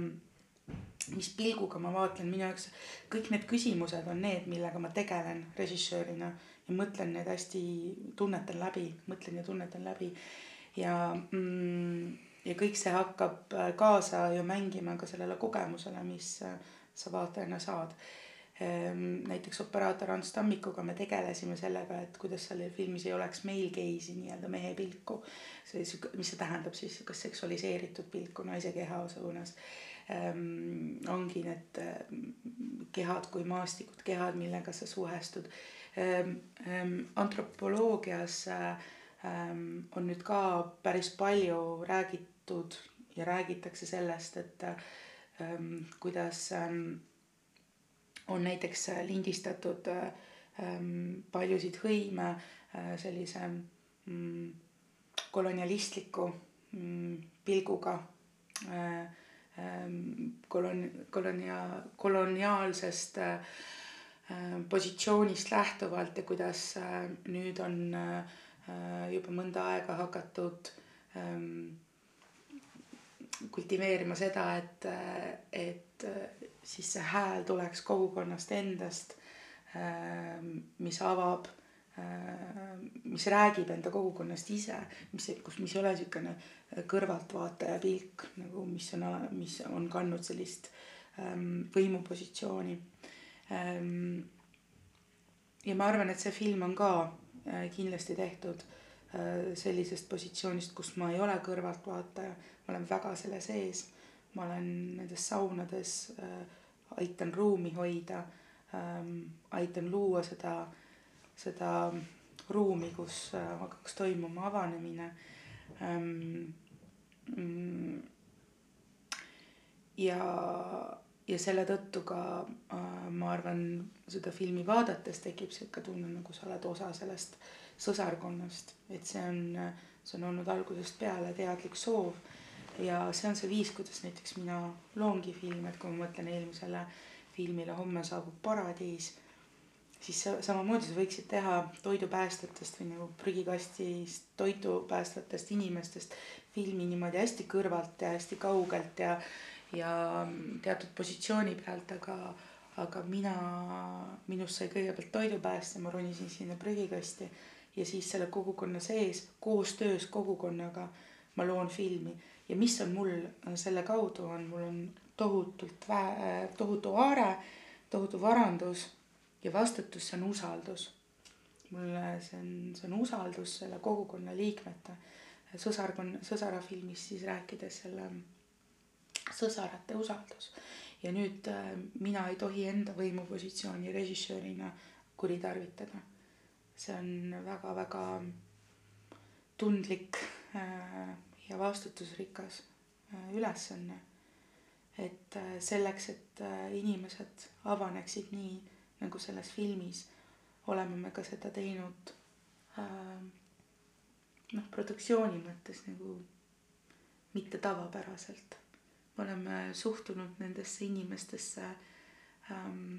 mis pilguga ma vaatlen, minu jaoks kõik need küsimused on need, millega ma tegelen režissöörina ja mõtlen need hästi, tunnetan läbi, mõtlen ja tunnetan läbi. ja mm, ja kõik see hakkab äh, kaasa ju mängima ka sellele kogemusele, mis äh, sa vaatajana saad. Ehm, näiteks operaator Ants Tammikuga me tegelesime sellega, et kuidas seal filmis ei oleks male gaze'i nii-öelda mehe pilku. see, mis see tähendab siis, kas seksualiseeritud pilku naise keha suunas ähm, ongi need ähm, kehad kui maastikud, kehad, millega sa suhestud. Ähm, antropoloogias on nüüd ka päris palju räägitud ja räägitakse sellest, et kuidas on näiteks lindistatud paljusid hõime sellise mm, kolonialistliku mm, pilguga kolon-, kolonia-, koloniaalsest äh, positsioonist lähtuvalt ja kuidas äh, nüüd on äh, juba mõnda aega hakatud ähm, kultiveerima seda, et, et siis see hääl tuleks kogukonnast endast, mis avab Äh, mis räägib enda kogukonnast ise, mis, kus, mis ei ole niisugune kõrvaltvaataja pilk nagu, mis on, mis on kandnud sellist ähm, võimupositsiooni ähm,. ja ma arvan, et see film on ka äh, kindlasti tehtud äh, sellisest positsioonist, kus ma ei ole kõrvaltvaataja, ma olen väga selle sees. ma olen nendes saunades äh,, aitan ruumi hoida ähm,, aitan luua seda äh, seda ruumi, kus äh, hakkaks toimuma avanemine. Ähm, mm, ja, ja selle tõttu ka äh, ma arvan, seda filmi vaadates tekib sihuke tunne, nagu sa oled osa sellest sõsarkonnast, et see on, see on olnud algusest peale teadlik soov. ja see on see viis, kuidas näiteks mina loongi filme, et kui ma mõtlen eelmisele filmile Homme saabub paradiis siis samamoodi sa võiksid teha toidupäästjatest või nagu prügikastist toitu päästvatest inimestest filmi niimoodi hästi kõrvalt ja hästi kaugelt ja, ja teatud positsiooni pealt, aga, aga mina, minust sai kõigepealt toidupäästja, ma ronisin sinna prügikasti ja siis selle kogukonna sees koostöös kogukonnaga ma loon filmi. Ja mis on mul selle kaudu on, mul on tohutult vä-, tohutu aare, tohutu varandus ja vastutus, see on usaldus. mulle see on, see on usaldus selle kogukonna liikmete, sõsarkonna, sõsara filmis siis rääkides selle sõsarate usaldus. ja nüüd äh, mina ei tohi enda võimupositsiooni režissöörina kuritarvitada. see on väga-väga tundlik äh, ja vastutusrikas äh, ülesanne. et äh, selleks, et äh, inimesed avaneksid nii nagu selles filmis, oleme me ka seda teinud noh, produktsiooni mõttes nagu mitte tavapäraselt. me oleme suhtunud nendesse inimestesse ähm,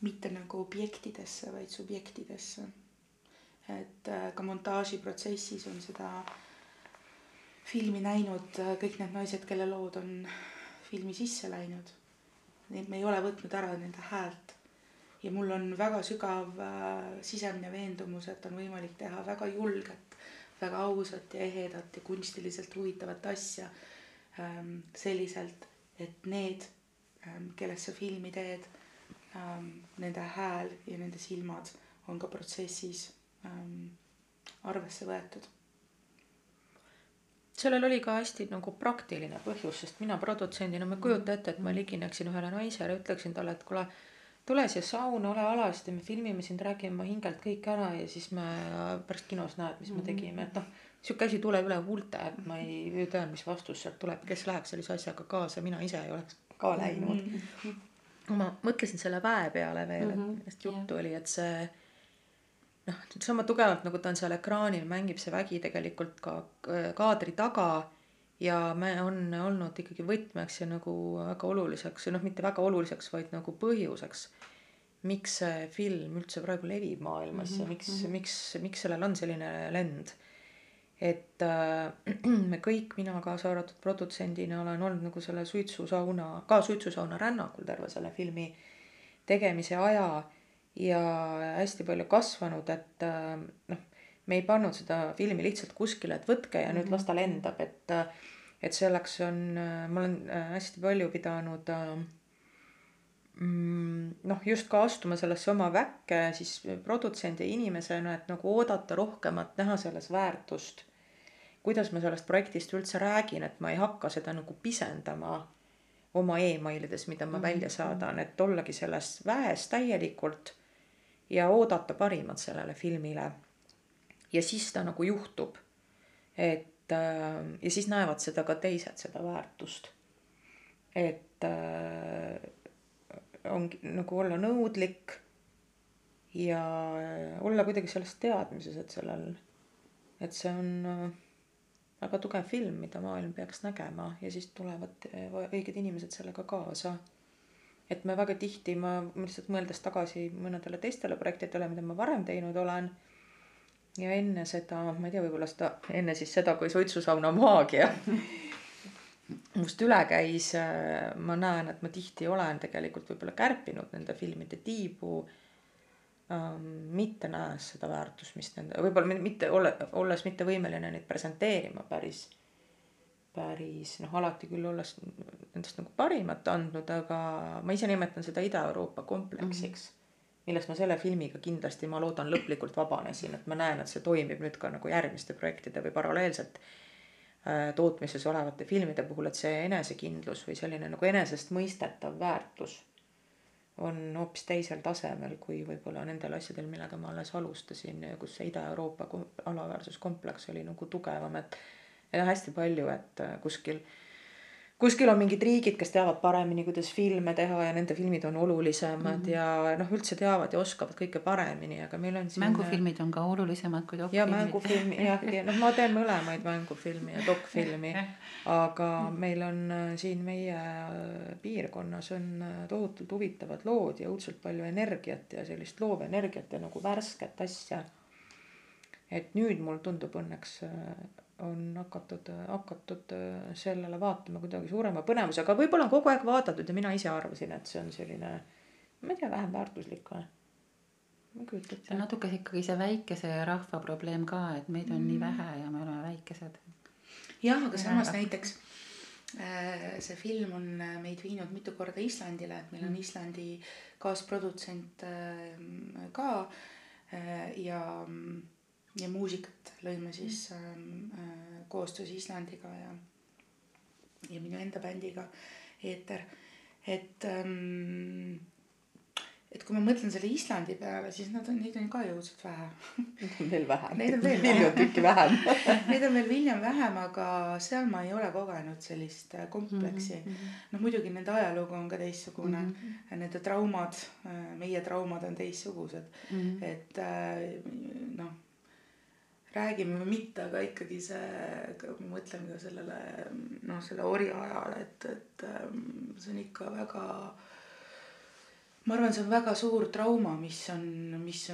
mitte nagu objektidesse, vaid subjektidesse et äh, ka montaažiprotsessis on seda filmi näinud äh, kõik need naised, kelle lood on filmi sisse läinud. Neid me ei ole võtnud ära nende häält. ja mul on väga sügav äh, sisemine veendumus, et on võimalik teha väga julget, väga ausat ja ehedat ja kunstiliselt huvitavat asja ähm, selliselt, et need ähm,, kellest sa filmi teed ähm,, nende hääl ja nende silmad on ka protsessis arvesse võetud. Sellel oli ka hästi nagu praktiline põhjus, sest mina produtsendina, ma ei kujuta ette, et ma ligineksin ühele naisele, ütleksin talle, et kuule, tule siia sauna, ole alasti, me filmime sind, räägime hingelt kõik ära ja siis me pärast kinos näed, mis me mhm. tegime, et noh, sihuke asi tuleb üle huulte, et ma ei, tea, mis vastus sealt tuleb, kes läheks sellise asjaga kaasa, mina ise ei oleks ka läinud mm. -hmm. ma mõtlesin selle väe peale veel et millest juttu oli, et see noh, sama tugevalt nagu ta on seal ekraanil, mängib see vägi tegelikult ka äh, kaadri taga ja me on olnud ikkagi võtmeks ja nagu väga oluliseks ja noh, mitte väga oluliseks, vaid nagu põhjuseks, miks see film üldse praegu levib maailmas mm -hmm. ja miks mm, -hmm. miks, miks sellel on selline lend. et äh, *clears throat* me kõik, mina kaasa arvatud produtsendina olen olnud nagu selle suitsusauna, ka suitsusauna rännakul terve selle filmi tegemise aja ja hästi palju kasvanud, et äh, noh, me ei pannud seda filmi lihtsalt kuskile, et võtke ja nüüd las ta lendab, et äh, et selleks on, äh, ma olen hästi palju pidanud mm, noh, just ka astuma sellesse oma väkke siis produtsendi inimesena, et nagu oodata rohkemat, näha selles väärtust. kuidas ma sellest projektist üldse räägin, et ma ei hakka seda nagu pisendama oma emailides, mida ma välja mhm. saadan, et ollagi selles väes täielikult ja oodata parimat sellele filmile. ja siis ta nagu juhtub. et äh, ja siis näevad seda ka teised, seda väärtust. et äh, ongi nagu olla nõudlik ja olla kuidagi selles teadmises, et sellel, et see on äh, väga tugev film, mida maailm peaks nägema ja siis tulevad õiged inimesed sellega kaasa et me väga tihti, ma lihtsalt mõeldes tagasi mõnedele teistele projektidele, mida ma varem teinud olen. ja enne seda, ma ei tea, võib-olla seda, enne siis seda, kui suitsusauna maagia *laughs* must üle käis, ma näen, et ma tihti olen tegelikult võib-olla kärpinud nende filmide tiibu ähm,. mitte näes seda väärtust, mis nende, võib-olla mitte ole, olles mitte võimeline neid presenteerima päris päris noh, alati küll olles endast nagu parimat andnud, aga ma ise nimetan seda Ida-Euroopa kompleksiks mm. -hmm. millest ma selle filmiga kindlasti, ma loodan, lõplikult vabanesin, et ma näen, et see toimib nüüd ka nagu järgmiste projektide või paralleelselt äh, tootmises olevate filmide puhul, et see enesekindlus või selline nagu enesestmõistetav väärtus on hoopis teisel tasemel kui võib-olla nendel asjadel, millega ma alles alustasin, kus see Ida-Euroopa alaväärsuskompleks oli nagu tugevam, et ja hästi palju, et äh, kuskil, kuskil on mingid riigid, kes teavad paremini, kuidas filme teha ja nende filmid on olulisemad mm -hmm. ja noh, üldse teavad ja oskavad kõike paremini, aga meil on siin. mängufilmid on ka olulisemad kui dokfilmid. ja mängufilmi jah, ja noh, ma teen mõlemaid mängufilmi ja dokfilmi, aga meil on äh, siin meie äh, piirkonnas on tohutult huvitavad lood ja õudselt palju energiat ja sellist loovenergiat ja nagu värsket asja. et nüüd mul tundub õnneks on hakatud, hakatud äh, sellele vaatama kuidagi suurema põnevusega, võib-olla on kogu aeg vaadatud ja mina ise arvasin, et see on selline, ma ei tea, vähem väärtuslik või? ma ei kujuta ette. see on natuke ikkagi see väikese rahva probleem ka, et meid on mm. nii vähe ja me oleme väikesed. jah, aga samas Jah. näiteks äh, see film on äh, meid viinud mitu korda Islandile, et meil on Islandi kaasprodutsent ka ja, ja muusikat lõime siis ähm, äh, koostöös Islandiga ja, ja minu enda bändiga Eeter, et ähm, et kui ma mõtlen selle Islandi peale, siis nad on, neid on ka jõudnud vähe *laughs* veel vähem. *laughs* *laughs* Neid on veel miljon vähem. Neid on veel hiljem vähem, aga seal ma ei ole kogenud sellist äh, kompleksi mm. -hmm. noh, muidugi nende ajalugu on ka teistsugune mm, -hmm. nende traumad, meie traumad on teistsugused mm, -hmm. et äh, noh, räägime või mitte, aga ikkagi see, ma mõtlen ka sellele noh, selle orjaajale, et, et ähm, see on ikka väga ma arvan, see on väga suur trauma, mis on, mis,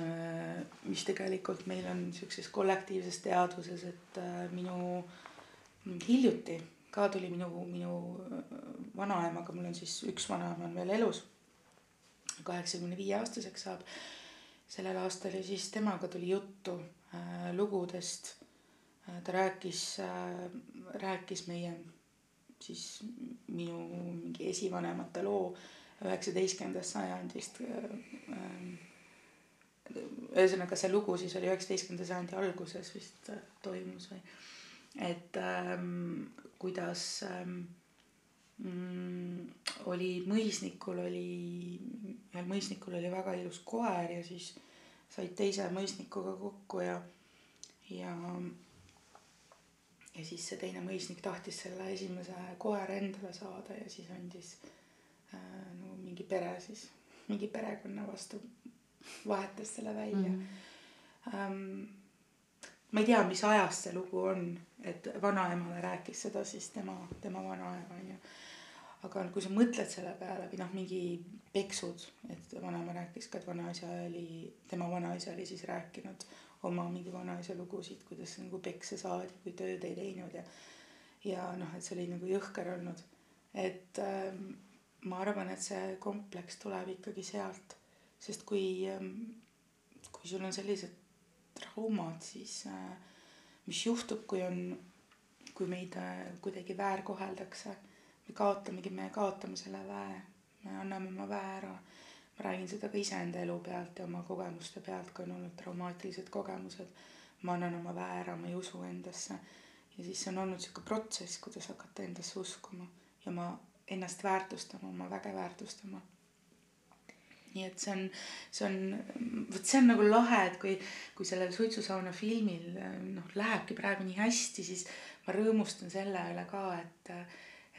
mis tegelikult meil on siukses kollektiivses teadvuses, et äh, minu hiljuti ka tuli minu, minu äh, vanaemaga, mul on siis üks vanaema on veel elus, kaheksakümne viie aastaseks saab sellel aastal ja siis temaga tuli juttu. äh, lugudest äh,. ta rääkis äh,, rääkis meie siis minu mingi esivanemate loo üheksateistkümnendast sajandist. ühesõnaga see lugu siis oli üheksateistkümnenda sajandi alguses vist äh, toimus või, et ähm, kuidas ähm, mm, oli mõisnikul oli, ühel mõisnikul oli väga ilus koer ja siis said teise mõisnikuga kokku ja, ja ja siis see teine mõisnik tahtis selle esimese koera endale saada ja siis andis äh, no mingi pere siis, mingi perekonna vastu vahetas selle välja mm. -hmm. Ähm, ma ei tea, mis ajast see lugu on, et vanaemale rääkis seda siis tema, tema vanaema onju. Aga kui sa mõtled selle peale või noh, mingi peksud, et vanaema rääkis ka, et vanaisa oli, tema vanaisa oli siis rääkinud oma mingi vanaisa lugusid, kuidas nagu peksa saadi, kui tööd ei teinud ja ja noh, et see oli nagu jõhker olnud. et ähm, ma arvan, et see kompleks tuleb ikkagi sealt, sest kui ähm,, kui sul on sellised traumad, siis äh, mis juhtub, kui on, kui meid äh, kuidagi väärkoheldakse, me kaotamegi, me kaotame selle väe, me anname oma väe ära. ma räägin seda ka iseenda elu pealt ja oma kogemuste pealt, kui on olnud traumaatilised kogemused. ma annan oma väe ära, ma ei usu endasse ja siis on olnud sihuke protsess, kuidas hakata endasse uskuma ja ma ennast väärtustama, oma väge väärtustama nii et see on, see on, vot see on nagu lahe, et kui, kui sellel Suitsusauna filmil noh, lähebki praegu nii hästi, siis ma rõõmustan selle üle ka, et,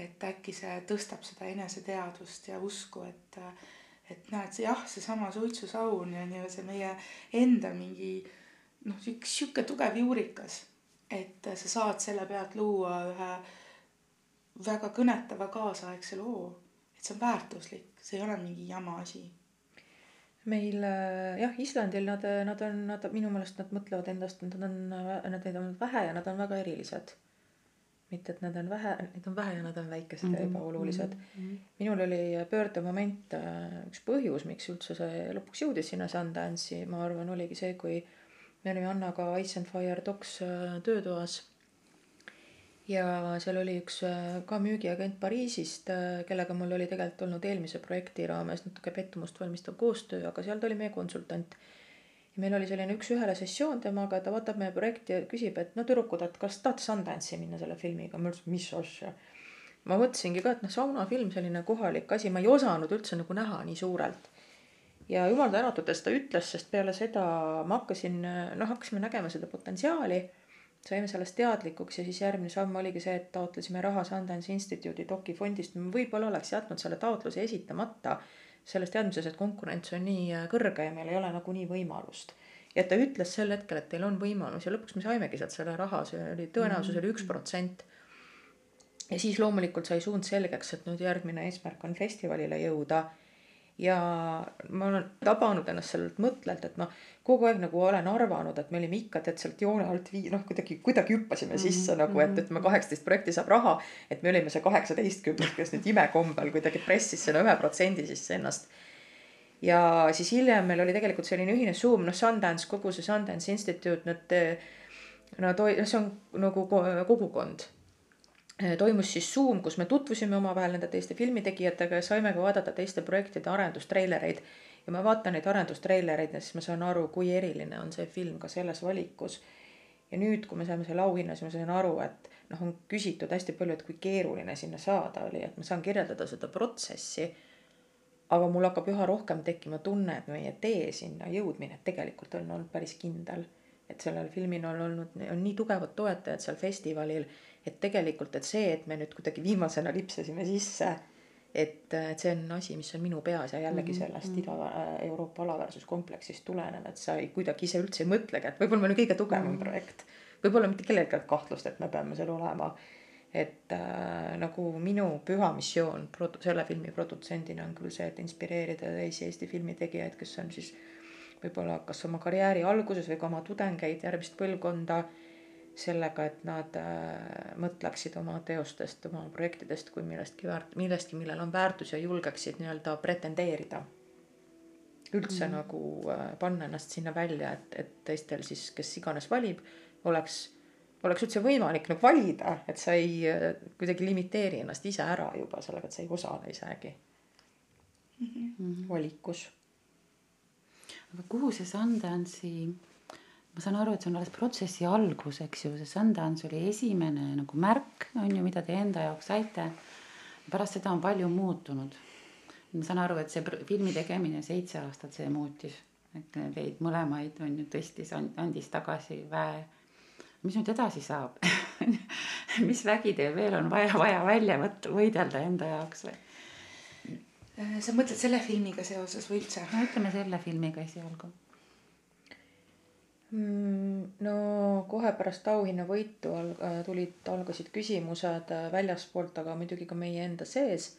et äkki see tõstab seda eneseteadvust ja usku, et, et näed, see jah, seesama suitsusaun on ju see meie enda mingi noh, üks sihuke tugev juurikas, et sa saad selle pealt luua ühe väga kõnetava kaasaegse loo, et see on väärtuslik, see ei ole mingi jama asi meil äh, jah, Islandil nad, nad on, nad minu meelest nad mõtlevad endast, nad on, nad neid on vähe ja nad on väga erilised. mitte, et nad on vähe, neid on vähe ja nad on väikesed mm -hmm. ja ebaolulised mm. -hmm. minul oli pöördemoment, üks põhjus, miks üldse see lõpuks jõudis sinna Sundance'i, ma arvan, oligi see, kui me olime Annaga Ice and Fire Docs äh, töötoas ja seal oli üks äh, ka müügiagent Pariisist, kellega mul oli tegelikult olnud eelmise projekti raames natuke pettumust valmistav koostöö, aga seal ta oli meie konsultant. Ja meil oli selline üks-ühele sessioon temaga, ta vaatab meie projekti ja küsib, et no tüdrukud, et kas tahate Sundance'i minna selle filmiga, ma ütlesin, mis asja. ma mõtlesingi ka, et noh, saunafilm, selline kohalik asi, ma ei osanud üldse nagu näha nii suurelt. Ja jumal tänatud, et ta ütles, sest peale seda ma hakkasin, noh, hakkasime nägema seda potentsiaali saime sellest teadlikuks ja siis järgmine samm oligi see, et taotlesime raha Sundance Institute'i dokifondist, võib-olla oleks jätnud selle taotluse esitamata selles teadmises, et konkurents on nii äh, kõrge ja meil ei ole nagunii võimalust. ja ta ütles sel hetkel, et teil on võimalus ja lõpuks me saimegi sealt selle raha, see oli tõenäosus oli üks protsent. ja siis loomulikult sai suund selgeks, et nüüd järgmine eesmärk on festivalile jõuda ja ma olen tabanud ennast sellelt mõtlelt, et noh, kogu aeg nagu olen arvanud, et me olime ikka tead sealt joone alt vii-, noh, kuidagi, kuidagi hüppasime sisse nagu, et ütleme, kaheksateist projekti saab raha. et me olime see kaheksateistkümnes, kes nüüd imekombel kuidagi pressis sinna ühe protsendi sisse ennast. ja siis hiljem meil oli tegelikult selline ühine suum, noh, Sundance, kogu see Sundance Institute, nad noh, see on nagu ko- kogukond. Toimus siis Zoom, kus me tutvusime omavahel nende teiste filmitegijatega ja saime ka vaadata teiste projektide arendustreilereid. ja ma vaatan neid arendustreilereid ja siis ma saan aru, kui eriline on see film ka selles valikus. ja nüüd, kui me saime selle auhinna, siis ma sain aru, et noh, on küsitud hästi palju, et kui keeruline sinna saada oli, et ma saan kirjeldada seda protsessi aga mul hakkab üha rohkem tekkima tunne, et meie tee sinna jõudmine tegelikult on olnud päris kindel. et sellel filmil on olnud, on nii tugevad toetajad seal festivalil, et tegelikult, et see, et me nüüd kuidagi viimasena lipsasime sisse, et, et see on asi, mis on minu peas ja jällegi sellest Ida-Euroopa alaväärsuskompleksist tulenev, et sa ei, kuidagi ise üldse ei mõtlegi, et võib-olla meil on kõige tugevam projekt. võib-olla mitte kellelgi ei ole kahtlust, et me peame seal olema. Et äh, nagu minu püha missioon produ-, selle filmi produtsendina on küll see, et inspireerida teisi Eesti filmitegijaid, kes on siis võib-olla kas oma karjääri alguses või ka oma tudengeid, järgmist põlvkonda, sellega, et nad äh, mõtleksid oma teostest, oma projektidest kui millestki väärt-, millestki, millel on väärtus ja julgeksid nii-öelda pretendeerida. üldse mm. nagu äh, panna ennast sinna välja, et, et teistel siis, kes iganes valib, oleks oleks üldse võimalik nagu valida, et sa ei äh, kuidagi limiteeri ennast ise ära juba sellega, et sa ei osale isegi mm -hmm. valikus. aga kuhu see Sundance'i, ma saan aru, et see on alles protsessi algus, eks ju, see Sundance oli esimene nagu märk, on ju, mida te enda jaoks saite. pärast seda on palju muutunud. ma saan aru, et see filmi tegemine seitse aastat, see muutis, et teid mõlemaid on ju tõstis, andis tagasi väe mis nüüd edasi saab *laughs* mis vägi teil veel on vaja, vaja välja võtta, võidelda enda jaoks või? Sa mõtled selle filmiga seoses või üldse? no ütleme selle filmiga esialgu. No kohe pärast auhinnavõitu al-, äh, tulid, algasid küsimused äh, väljaspoolt, aga muidugi ka meie enda sees.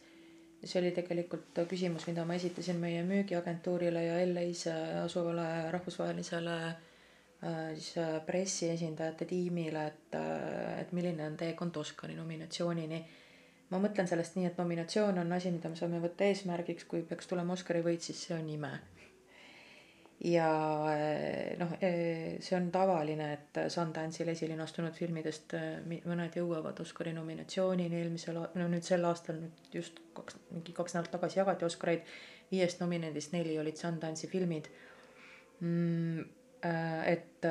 see oli tegelikult küsimus, mida ma esitasin meie müügiagentuurile ja LA-s asuvale rahvusvahelisele äh, Äh, siis äh, pressiesindajate tiimile, et, äh, et milline on teekond Oscari nominatsioonini. ma mõtlen sellest nii, et nominatsioon on asi, mida me saame võtta eesmärgiks, kui peaks tulema Oscari võit, siis see on ime. Ja noh, see on tavaline, et Sundance'il esile astunud filmidest mõned jõuavad Oscari nominatsioonini eelmisel, no nüüd sel aastal nüüd just kaks, mingi kaks nädalat tagasi jagati Oscareid. viiest nominendist neli olid Sundance'i filmid mm et,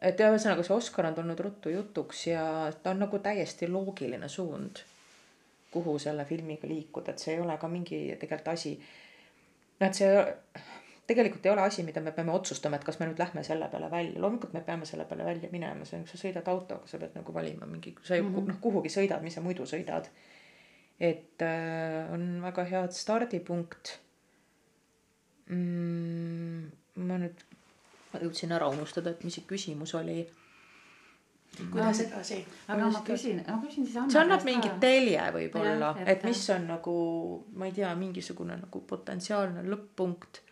et ühesõnaga see Oscar on tulnud ruttu jutuks ja ta on nagu täiesti loogiline suund, kuhu selle filmiga liikuda, et see ei ole ka mingi tegelikult asi. Noh, et see tegelikult ei ole asi, mida me peame otsustama, et kas me nüüd lähme selle peale välja, loomulikult me peame selle peale välja minema, see on, kui sa sõidad autoga, sa pead nagu valima mingi, sa ju mm -hmm. noh, kuhugi sõidad, mis sa muidu sõidad. et äh, on väga hea stardipunkt mm, ma nüüd jõudsin ära unustada, et mis see küsimus oli. Kuidas edasi? aga ma küsin, ma küsin siis Anna see annab mingi telje võib-olla, et mis on nagu, ma ei tea, mingisugune nagu potentsiaalne lõpp-punkt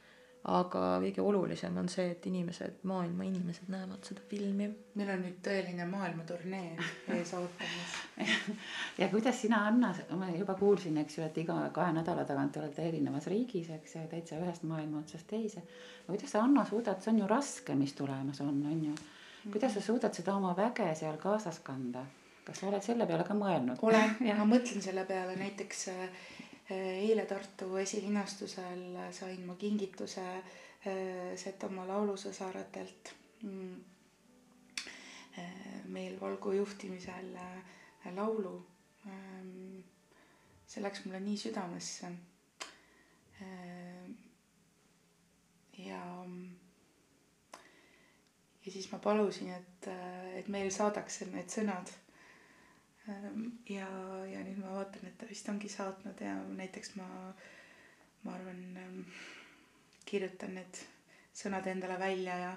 aga kõige olulisem on see, et inimesed, maailma inimesed näevad seda filmi. meil on nüüd tõeline maailmaturnee ees ootamas *laughs* ja kuidas sina, Anna, ma juba kuulsin, eks ju, et iga kahe nädala tagant te olete erinevas riigis, eks ju, täitsa ühest maailma otsast teise. kuidas sa, Anna, suudad, see on ju raske, mis tulemas on, on ju. Kuidas sa suudad seda oma väge seal kaasas kanda? kas sa oled selle peale ka mõelnud? olen ja ma mõtlen selle peale näiteks äh, eile Tartu esilinastusel sain ma kingituse äh, Setomaa laulusõsaratelt mm. äh, meil Valgu juhtimisel laulu. Ähm, see läks mulle nii südamesse. ja, ja siis ma palusin, et, et meil saadaks need sõnad Ehm, ja, ja nüüd ma vaatan, et ta vist ongi saatnud ja näiteks ma, ma arvan, ehm, kirjutan need sõnad endale välja ja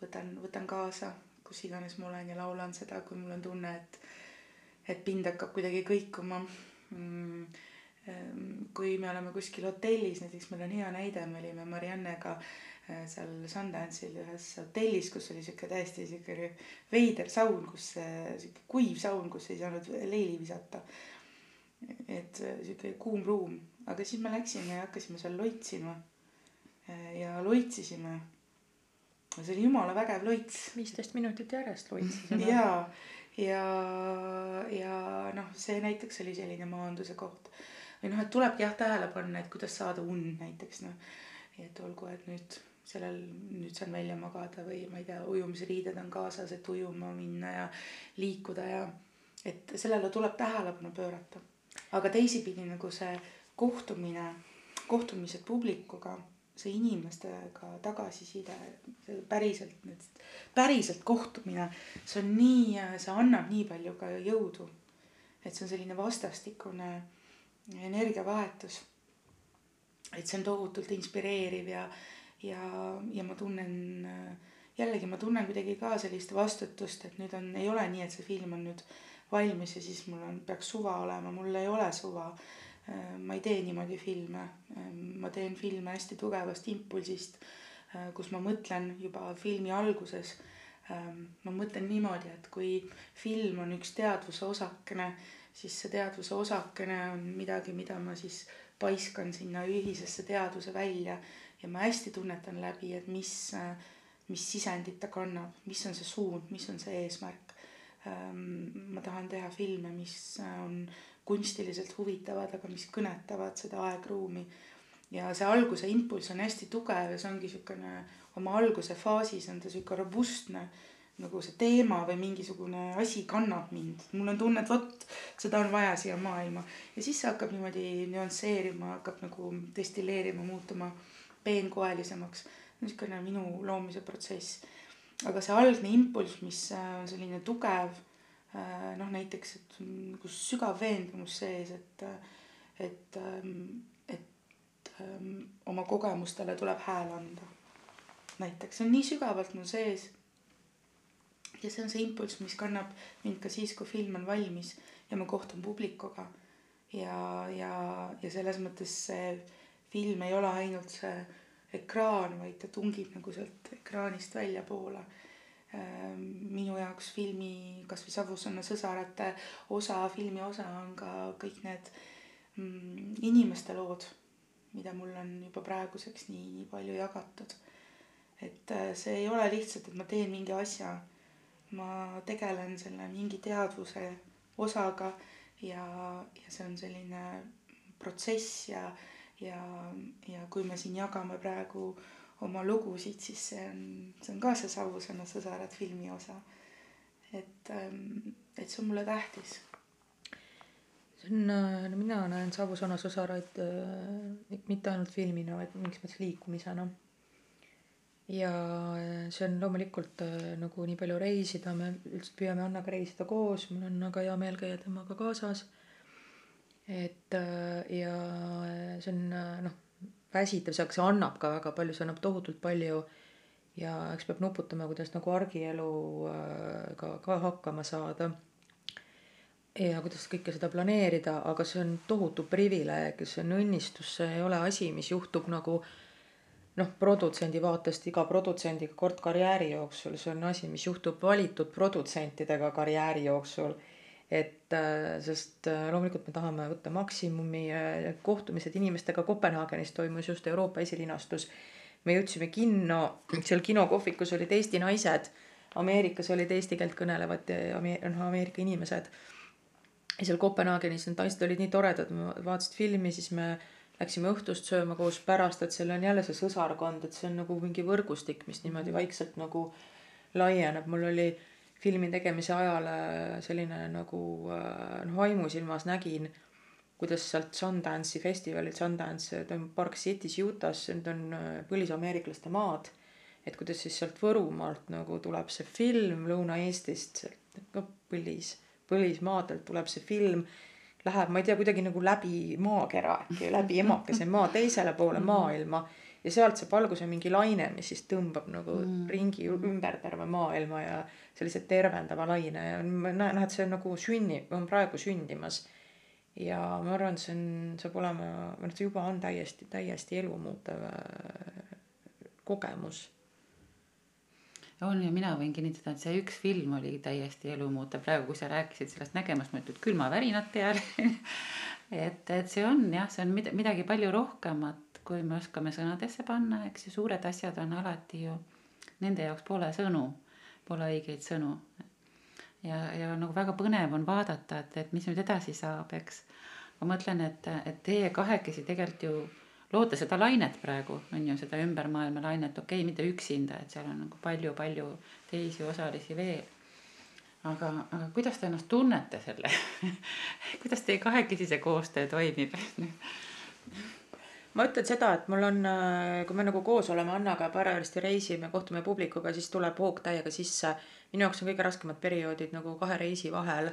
võtan, võtan kaasa, kus iganes ma olen ja laulan seda, kui mul on tunne, et, et pind hakkab kuidagi kõikuma mm,. Ehm, kui me oleme kuskil hotellis, näiteks meil on hea näide, me olime Mariannega Äh, seal Sundance'il ühes hotellis, kus oli sihuke täiesti sihuke veider saun, kus sihuke kuiv saun, kus ei saanud leili visata. et äh, sihuke kuum ruum, aga siis me läksime ja hakkasime seal loitsima äh, ja loitsisime. see oli jumala vägev loits viisteist minutit järjest loitsisin. *laughs* ja, ja, ja noh, see näiteks oli selline maanduse koht. või noh, et tulebki jah tähele panna, et kuidas saada und näiteks noh. et olgu, et nüüd sellel, nüüd saan välja magada või ma ei tea, ujumisriided on kaasas, et ujuma minna ja liikuda ja et sellele tuleb tähelepanu pöörata. aga teisipidi nagu see kohtumine, kohtumised publikuga see inimestega tagasiside, see päriselt nüüd, päriselt kohtumine, see on nii, see annab nii palju ka jõudu. et see on selline vastastikune energiavahetus. et see on tohutult inspireeriv ja, ja, ja ma tunnen, jällegi ma tunnen kuidagi ka sellist vastutust, et nüüd on, ei ole nii, et see film on nüüd valmis ja siis mul on, peaks suva olema, mul ei ole suva. Äh, ma ei tee niimoodi filme, äh, ma teen filme hästi tugevast impulsist, äh, kus ma mõtlen juba filmi alguses. ma mõtlen niimoodi, et kui film on üks teadvuse osakene, siis see teadvuse osakene on midagi, mida ma siis paiskan sinna ühisesse teadvuse välja ja ma hästi tunnetan läbi, et mis, mis sisendit ta kannab, mis on see suund, mis on see eesmärk. ma tahan teha filme, mis on kunstiliselt huvitavad, aga mis kõnetavad seda aegruumi. ja see alguse impulss on hästi tugev ja see ongi niisugune oma alguse faasis on ta niisugune robustne nagu see teema või mingisugune asi kannab mind. mul on tunne, et vot seda on vaja siia maailma ja siis see hakkab niimoodi nüansseerima, hakkab nagu destilleerima, muutuma peenkoelisemaks. niisugune minu loomise protsess. aga see algne impulss, mis on selline tugev Äh, noh, näiteks, et nagu sügav veendumus sees, et, et, ähm, et ähm, oma kogemustele tuleb hääl anda. näiteks see on nii sügavalt mul sees. ja see on see impulss, mis kannab mind ka siis, kui film on valmis ja ma kohtun publikuga. ja, ja, ja selles mõttes see film ei ole ainult see ekraan, vaid ta tungib nagu sealt ekraanist väljapoole Ehm, minu jaoks filmi, kasvõi Savusaare sõsarate osa, filmi osa on ka kõik need mm, inimeste lood, mida mul on juba praeguseks nii, nii palju jagatud. et äh, see ei ole lihtsalt, et ma teen mingi asja, ma tegelen selle mingi teadvuse osaga ja, ja see on selline protsess ja, ja, ja kui me siin jagame praegu äh, oma lugusid, siis see on, see on ka see Savusõna sõsarad filmi osa. et, ähm, et see on mulle tähtis. see on, no mina näen Savusõna sõsaraid äh, mitte ainult filmina, vaid mingis mõttes liikumisena. ja see on loomulikult äh, nagu nii palju reisida, me üldiselt püüame Annaga reisida koos, mul on väga hea meel käia temaga kaasas. Et äh, ja see on noh väsitav, see, see annab ka väga palju, see annab tohutult palju. ja eks peab nuputama, kuidas nagu argieluga äh, ka, ka hakkama saada. ja kuidas kõike seda planeerida, aga see on tohutu privileeg, see on õnnistus, see ei ole asi, mis juhtub nagu noh, produtsendi vaatest iga produtsendiga kord karjääri jooksul, see on asi, mis juhtub valitud produtsentidega karjääri jooksul et äh, sest äh, loomulikult me tahame võtta maksimumi, kohtumised inimestega Kopenhaagenis toimus just Euroopa esilinastus. me jõudsime kinno, seal kinokohvikus olid Eesti naised, Ameerikas olid eesti keelt kõnelevad noh, Ameerika inimesed. ja seal Kopenhaagenis need naised olid nii toredad, vaatasid filmi, siis me läksime õhtust sööma koos pärast, et seal on jälle see sõsarkond, et see on nagu mingi võrgustik, mis niimoodi vaikselt nagu laieneb, mul oli filmi tegemise ajal selline nagu äh, noh, vaimusilmas nägin, kuidas sealt Sundance'i festivalilt, Sundance toimub Park City's Utah's, need on äh, põlisameeriklaste maad. et kuidas siis sealt Võrumaalt nagu tuleb see film Lõuna-Eestist, ka põlis, põlismaadelt tuleb see film läheb, ma ei tea, kuidagi nagu läbi maakera äkki, läbi emakese maa teisele poole mhm. maailma ja sealt saab alguse mingi laine, mis siis tõmbab nagu mm. ringi ümber terve maailma ja sellise tervendava laine ja ma näen, noh, et see on nagu sünnib, on praegu sündimas. ja ma arvan, see on, saab olema, või noh, see juba on täiesti, täiesti elumuutev äh, kogemus on ja mina võin kinnitada, et see üks film oli täiesti elumuutev, praegu kui sa rääkisid sellest nägemast, ma ütlen külmavärinad peal *laughs* et, et see on jah, see on midagi palju rohkemat, kui me oskame sõnadesse panna, eks ju, suured asjad on alati ju nende jaoks pole sõnu, pole õigeid sõnu. ja, ja nagu väga põnev on vaadata, et, et mis nüüd edasi saab, eks. ma mõtlen, et, et teie kahekesi tegelikult ju loote seda lainet praegu, on ju, seda ümbermaailma lainet, okei okay,, mitte üksinda, et seal on nagu palju-palju teisi osalisi veel. aga, aga kuidas te ennast tunnete selle *laughs* kuidas teie kahekesi see koostöö toimib *laughs* ma ütlen seda, et mul on, kui me nagu koos oleme Annaga parajasti reisime, kohtume publikuga, siis tuleb hoog täiega sisse. minu jaoks on kõige raskemad perioodid nagu kahe reisi vahel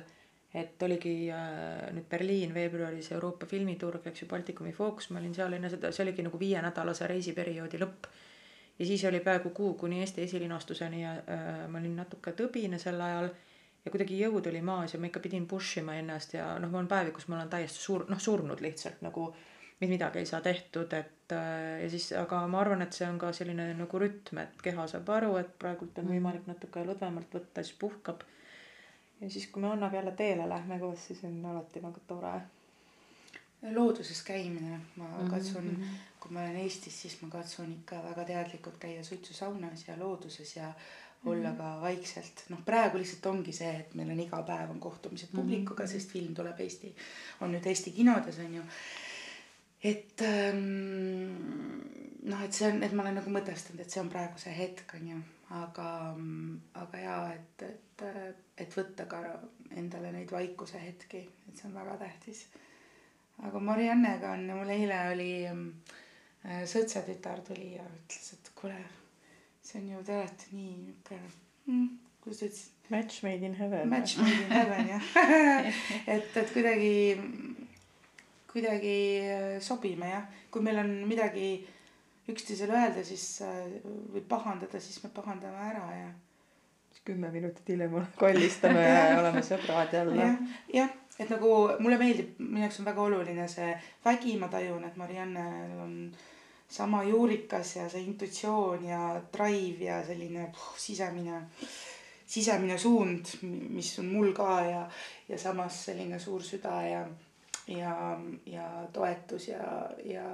et oligi äh, nüüd Berliin veebruaris Euroopa filmiturg, eks ju, Baltikumi fookus, ma olin seal enne seda, see oligi nagu viienädalase reisiperioodi lõpp. ja siis oli peaaegu kuu kuni Eesti esilinastuseni ja äh, ma olin natuke tõbine sel ajal ja kuidagi jõud oli maas ja ma ikka pidin push ima ennast ja noh, mul on päevi, kus ma olen täiesti suur, noh, surnud lihtsalt nagu mitte midagi ei saa tehtud, et äh, ja siis, aga ma arvan, et see on ka selline nagu rütm, et keha saab aru, et praegult on võimalik natuke lõdvemalt võtta, siis puhkab ja siis, kui me Annaga jälle teele lähme koos, siis on alati nagu tore. looduses käimine, ma mhm, katsun mm. -hmm. kui ma olen Eestis, siis ma katsun ikka väga teadlikult käia suitsusaunas ja looduses ja olla Mhm. ka vaikselt. noh, praegu lihtsalt ongi see, et meil on iga päev on kohtumised Mhm, publikuga, sest film tuleb Eesti, on nüüd Eesti kinodes on ju. Et ähm, noh, et see on, et ma olen nagu mõtestanud, et see on praegu see hetk on ju, aga, aga jaa, et, et, et võtta ka endale neid vaikuse hetki, et see on väga tähtis. aga Mariannega on, mul eile oli äh, sõõtsa tütar tuli ja ütles, et kuule, see on ju, te olete nii niisugune mm,, kuidas ta ütles, Match made in heaven. match made in heaven jah *laughs* et, et kuidagi, kuidagi äh, sobime jah, kui meil on midagi üksteisele öelda, siis äh, või pahandada, siis me pahandame ära ja kümme minutit hiljem *laughs* kallistame ja oleme sõbrad jälle. Jah, jah, et nagu mulle meeldib, minu jaoks on väga oluline see vägi, ma tajun, et Mariannel on sama juurikas ja see intuitsioon ja drive ja selline puh, sisemine, sisemine suund, mis on mul ka ja, ja samas selline suur süda ja, ja, ja toetus ja, ja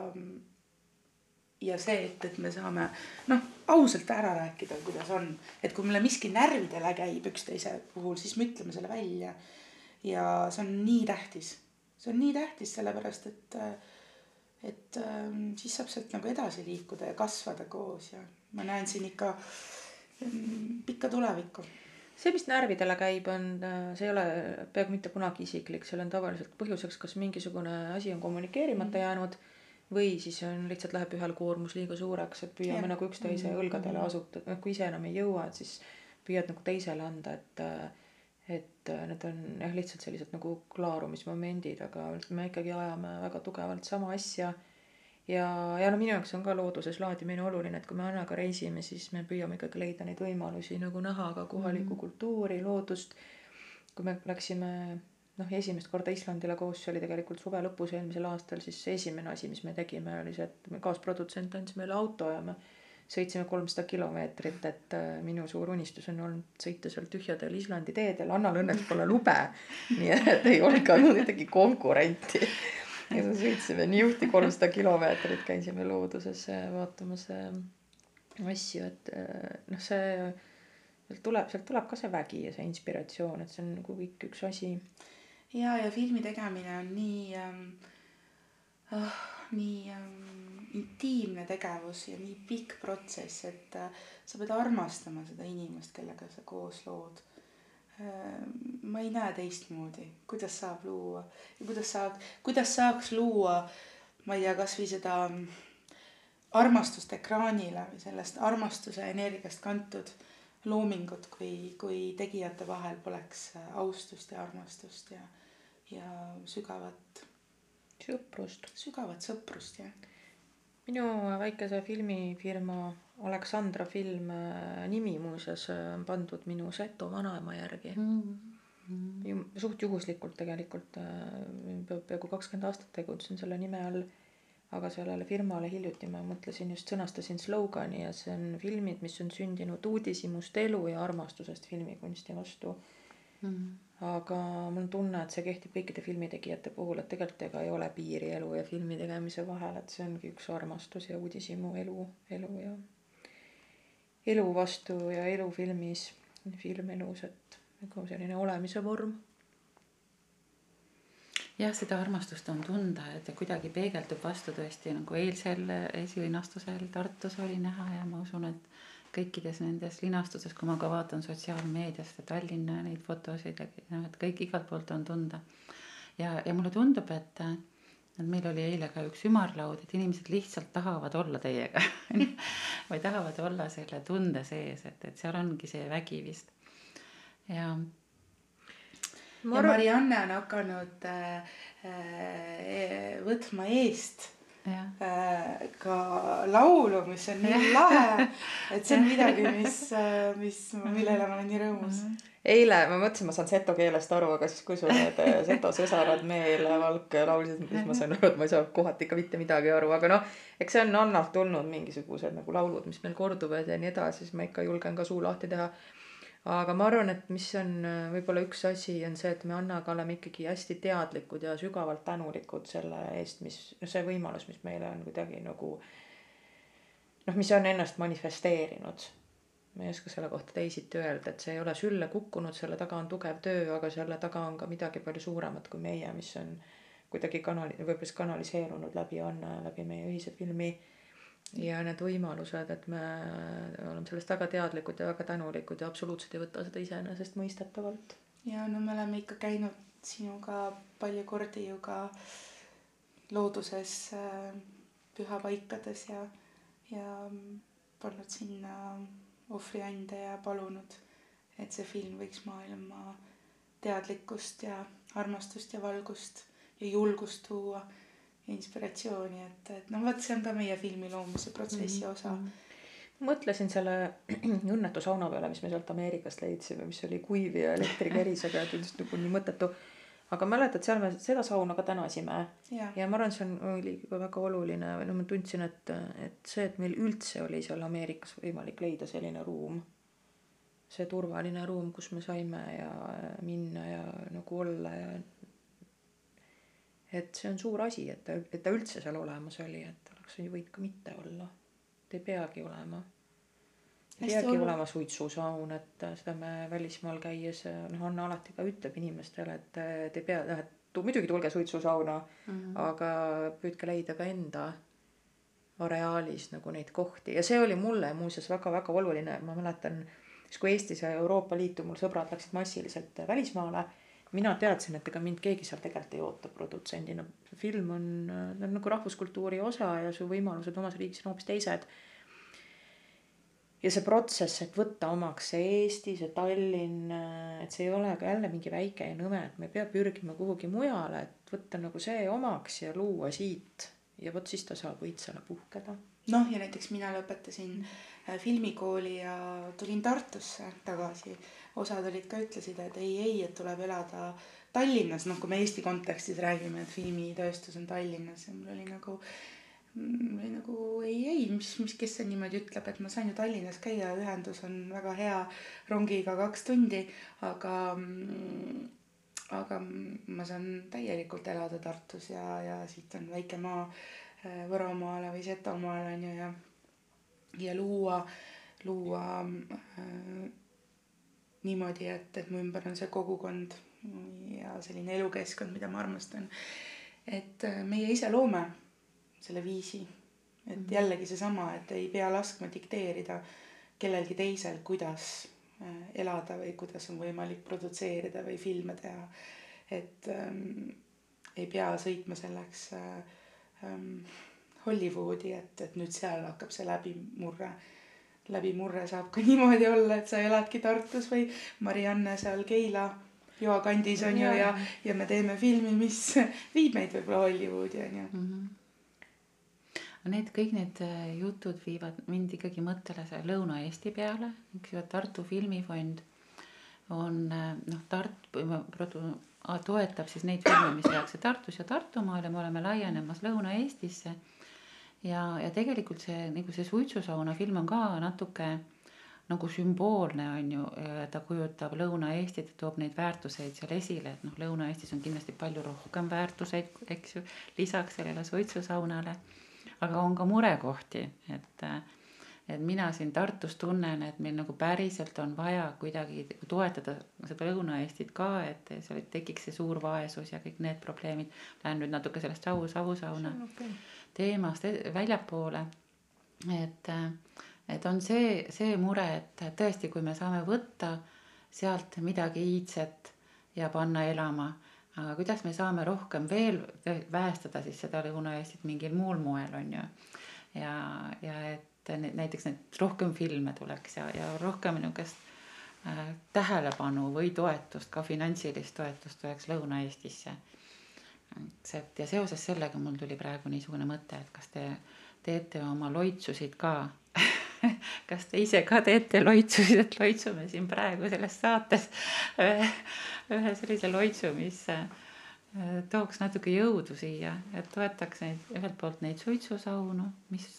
ja see, et, et me saame noh, ausalt ära rääkida, kuidas on, et kui meile miski närvidele käib üksteise puhul, siis me ütleme selle välja. ja see on nii tähtis, see on nii tähtis, sellepärast et, et ähm, siis saab sealt nagu edasi liikuda ja kasvada koos. Ja ma näen siin ikka mm, pikka tulevikku see, mis närvidele käib, on, see ei ole peaaegu mitte kunagi isiklik, seal on tavaliselt põhjuseks, kas mingisugune asi on kommunikeerimata jäänud või siis on lihtsalt läheb ühel koormus liiga suureks, et püüame Jah. nagu üksteise õlgadele asutada, noh kui ise enam ei jõua, et siis püüad nagu teisele anda, et et need on jah, lihtsalt sellised nagu klaarumismomendid, aga me ikkagi ajame väga tugevalt sama asja ja, ja no minu jaoks on ka looduses laadimine oluline, et kui me Annaga reisime, siis me püüame ikkagi leida neid võimalusi nagu näha ka kohalikku mm. kultuuri, loodust. kui me läksime noh, esimest korda Islandile koos, see oli tegelikult suve lõpus eelmisel aastal, siis esimene asi, mis me tegime, oli see, et me kaasprodutsent andis meile auto ja me sõitsime kolmsada kilomeetrit, et äh, minu suur unistus on olnud sõita seal tühjadel Islandi teedel, Annal õnneks pole lube. *laughs* nii et ei olnud ka ühtegi konkurenti ja me sõitsime niuhti kolmsada kilomeetrit, käisime looduses äh, vaatamas äh, asju, et äh, noh, see sealt tuleb, sealt tuleb ka see vägi ja see inspiratsioon, et see on nagu kõik üks asi. ja, ja filmi tegemine on nii ähm,, oh, nii ähm, intiimne tegevus ja nii pikk protsess, et äh, sa pead armastama seda inimest, kellega sa koos lood. Ma ei näe teistmoodi, kuidas saab luua? Ja kuidas saab, kuidas saaks luua, ma ei tea, kasvõi seda mm, armastust ekraanile või sellest armastuse energiast kantud loomingut, kui, kui tegijate vahel poleks austust ja armastust ja, ja sügavat, sõprust. sügavat sõprust ja minu väikese filmifirma Aleksandra film äh, nimi muuseas äh, on pandud minu Seto vanaema järgi. Mm. suht juhuslikult tegelikult, peaaegu kakskümmend aastat tegutsen selle nime all. aga sellele firmale hiljuti ma mõtlesin just sõnastasin slogani ja see on filmid, mis on sündinud uudishimust elu ja armastusest filmikunsti vastu. Mm. aga mul on tunne, et see kehtib kõikide filmitegijate puhul, et tegelikult ega ei ole piiri elu ja filmi tegemise vahel, et see ongi üks armastus ja uudishimu elu, elu ja. Elu vastu ja elu filmis, film elus, et nagu selline olemise vorm jah, seda armastust on tunda, et ta kuidagi peegeldub vastu tõesti nagu eilsel esilinastusel Tartus oli näha ja ma usun, et kõikides nendes linastustes, kui ma ka vaatan sotsiaalmeediast ja Tallinna neid fotosid ja noh, et kõik igalt poolt on tunda. ja, ja mulle tundub, et, et meil oli eile ka üks ümarlaud, et inimesed lihtsalt tahavad olla teiega *laughs* või tahavad olla selle tunde sees, et, et seal ongi see vägi vist. ja ja Marianne on hakanud äh, äh, võtma eest Ja. Äh, ka laulu, mis on nii lahe, et see on midagi, mis, äh, mis, millele ma olen nii rõõmus. Mhm. Eile ma mõtlesin, ma saan seto keelest aru, aga siis kui sul need äh, seto sõsarad meelevalk laulsid, siis ma sain aru, et ma ei saa kohati ikka mitte midagi aru, aga noh, eks see on annalt tulnud mingisugused nagu laulud, mis meil korduvad ja nii edasi, siis ma ikka julgen ka suu lahti teha aga ma arvan, et mis on äh, võib-olla üks asi, on see, et me Annaga oleme ikkagi hästi teadlikud ja sügavalt tänulikud selle eest, mis, noh, see võimalus, mis meile on kuidagi nagu noh, mis on ennast manifesteerinud. Ma ei oska selle kohta teisiti öelda, et see ei ole sülle kukkunud, selle taga on tugev töö, aga selle taga on ka midagi palju suuremat kui meie, mis on kuidagi kanali-, võib-olla siis kanaliseerunud läbi Anna ja läbi meie ühise filmi ja need võimalused, et me oleme sellest väga teadlikud ja väga tänulikud ja absoluutselt ei võta seda iseenesestmõistetavalt. ja no me oleme ikka käinud sinuga palju kordi ju ka looduses äh, pühapaikades ja, ja pannud sinna ohvriande ja palunud, et see film võiks maailma teadlikkust ja armastust ja valgust ja julgust tuua inspiratsiooni, et, et noh, vot see on ka meie filmi loomise protsessi mm -hmm. osa mõtlesin selle *clears throat* õnnetu sauna peale, mis me sealt Ameerikast leidsime, mis oli kuiv ja elektrikerisega ja tundus nagu nii mõttetu. Aga mäletad, seal me seda sauna ka tänasime ja, ja ma arvan, see on, oli ka väga oluline või no ma tundsin, et, et see, et meil üldse oli seal Ameerikas võimalik leida selline ruum. see turvaline ruum, kus me saime ja minna ja nagu olla ja et see on suur asi, et ta, et ta üldse seal olemas oli, et oleks võinud ka mitte olla. et ei peagi olema. Peagi olema suitsusaun, et seda me välismaal käies, noh, Anna alati ka ütleb inimestele, et te ei pea, noh, et muidugi tulge suitsusauna mm, -hmm. aga püüdke leida ka enda areaalis nagu neid kohti ja see oli mulle muuseas väga-väga oluline, ma mäletan, siis kui Eestis ja Euroopa Liitu mul sõbrad läksid massiliselt välismaale mina teadsin, et ega mind keegi seal tegelikult ei oota produtsendina. film on, on nagu rahvuskultuuri osa ja su võimalused omas riigis on hoopis teised. Ja see protsess, et võtta omaks see Eesti, see Tallinn, et see ei ole ka jälle mingi väike ja nõme, et me ei pea pürgima kuhugi mujale, et võtta nagu see omaks ja luua siit. Ja vot siis ta saab õitsele puhkeda. noh, ja näiteks mina lõpetasin äh, filmikooli ja tulin Tartusse tagasi. Osad olid ka, ütlesid, et ei, ei, et tuleb elada Tallinnas, noh, kui me Eesti kontekstis räägime, et filmitööstus on Tallinnas ja mul oli nagu, mul oli nagu ei, ei, mis, mis, kes see niimoodi ütleb, et ma saan ju Tallinnas käia, ühendus on väga hea rongiga kaks tundi, aga aga ma saan täielikult elada Tartus ja, ja siit on väike maa äh, Võromaale või Setomaale on ju ja, ja luua, luua äh, niimoodi, et, et mu ümber on see kogukond ja selline elukeskkond, mida ma armastan. et äh, meie ise loome selle viisi, et -hmm. jällegi seesama, et ei pea laskma dikteerida kellelgi teisel, kuidas äh, elada või kuidas on võimalik produtseerida või filme teha. et ähm, ei pea sõitma selleks äh, ähm, Hollywoodi, et, et nüüd seal hakkab see läbimurre läbimurre saab ka *laughs* niimoodi olla, et sa eladki Tartus või Marianne seal Keila joa kandis on ju ja, ja, ja me teeme filmi, mis *laughs* viib meid võib-olla Hollywoodi on ju mm. -hmm. Need kõik need äh, jutud viivad mind ikkagi mõttele Lõuna-Eesti peale, eks ju, et Tartu Filmifond on äh, noh, Tartu toetab siis neid filme, mis tehakse Tartus ja Tartumaal ja me oleme laienemas Lõuna-Eestisse ja, ja tegelikult see nagu see suitsusauna film on ka natuke nagu sümboolne on ju, ta kujutab Lõuna-Eestit ja toob neid väärtuseid seal esile, et noh, Lõuna-Eestis on kindlasti palju rohkem väärtuseid, eks ju, lisaks sellele suitsusaunale. Aga on ka murekohti, et, et mina siin Tartus tunnen, et meil nagu päriselt on vaja kuidagi toetada seda Lõuna-Eestit ka, et seal tekiks see suur vaesus ja kõik need probleemid. Lähen nüüd natuke sellest savu, savusauna okei. teemast e- väljapoole. et, et on see, see mure, et tõesti, kui me saame võtta sealt midagi iidset ja panna elama, aga kuidas me saame rohkem veel väestada siis seda Lõuna-Eestit mingil muul moel, on ju. ja, ja et näiteks need rohkem filme tuleks ja, ja rohkem niisugust äh, tähelepanu või toetust, ka finantsilist toetust tuleks Lõuna-Eestisse see, et ja seoses sellega mul tuli praegu niisugune mõte, et kas te teete oma loitsusid ka *laughs* *laughs* kas te ise ka teete loitsusid, et loitsume siin praegu selles saates ühe, ühe sellise loitsu, mis äh, tooks natuke jõudu siia, et toetaks neid ühelt poolt neid suitsusaunu, mis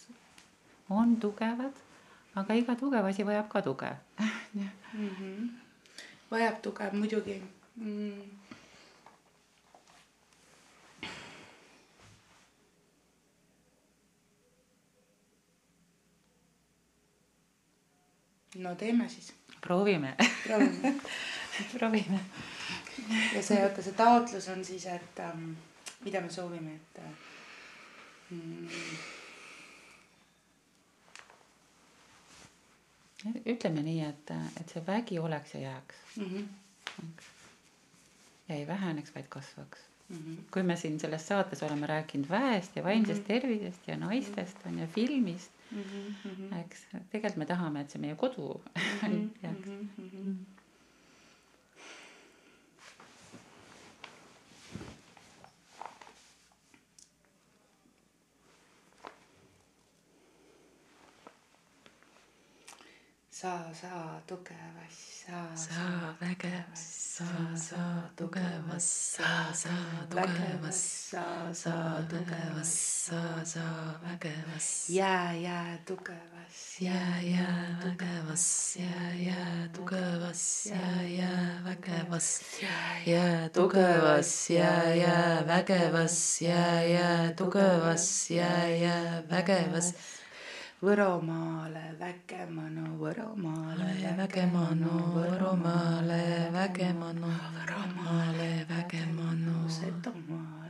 on tugevad, aga iga tugev asi vajab ka tuge mm. -hmm. vajab tuge muidugi mm.. No teeme siis, proovime proovime. *laughs* proovime. ja see, oota, see taotlus on siis, et ähm, mida me soovime, et mm, ütleme nii, et, et see vägi oleks ja jääks mm. -hmm, ja ei väheneks, vaid kasvaks mm -hmm. kui me siin selles saates oleme rääkinud väest ja vaimsest Mhm. tervisest ja naistest on ju filmist, Mm -hmm, mm -hmm. eks tegelikult me tahame, et see meie kodu Mhm, *laughs* jääks. mhm, mhm. sa, sa tugevas, sa, sa vägevas, sa, sa tugevas, sa, sa tugevas, sa, sa tugevas, sa, sa vägevas. jää, jää tugevas, jää, jää vägevas, jää, jää tugevas, jää, jää vägevas, jää tugevas, jää, jää vägevas, jää, jää tugevas, jää, jää vägevas. Võromaale väkemanu, Võromaale vägemanu, Võromaale vägemanu, Võromaale vägemanu. Setomaale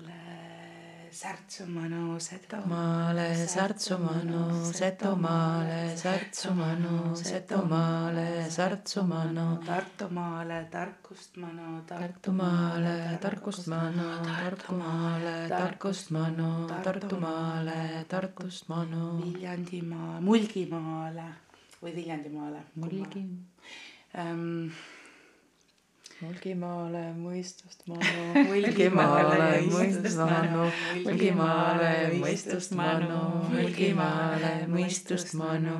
särtsumanu, Setomaale maale Särtsumanu, Setomaale, Särtsumanu, Setomaale, Särtsumanu, Tartumaale tarkust manu, Tartumaale, tarkust manu, Tartumaale, tarkust manu, Tartumaale, tarkust manu, Viljandimaa, Mulgimaale või Viljandimaale. mulgi. Mulgimaale mõistust manu, *laughs* Mulgimaale mõistust manu, Mulgimaale mõistust manu, Mulgimaale mõistust manu,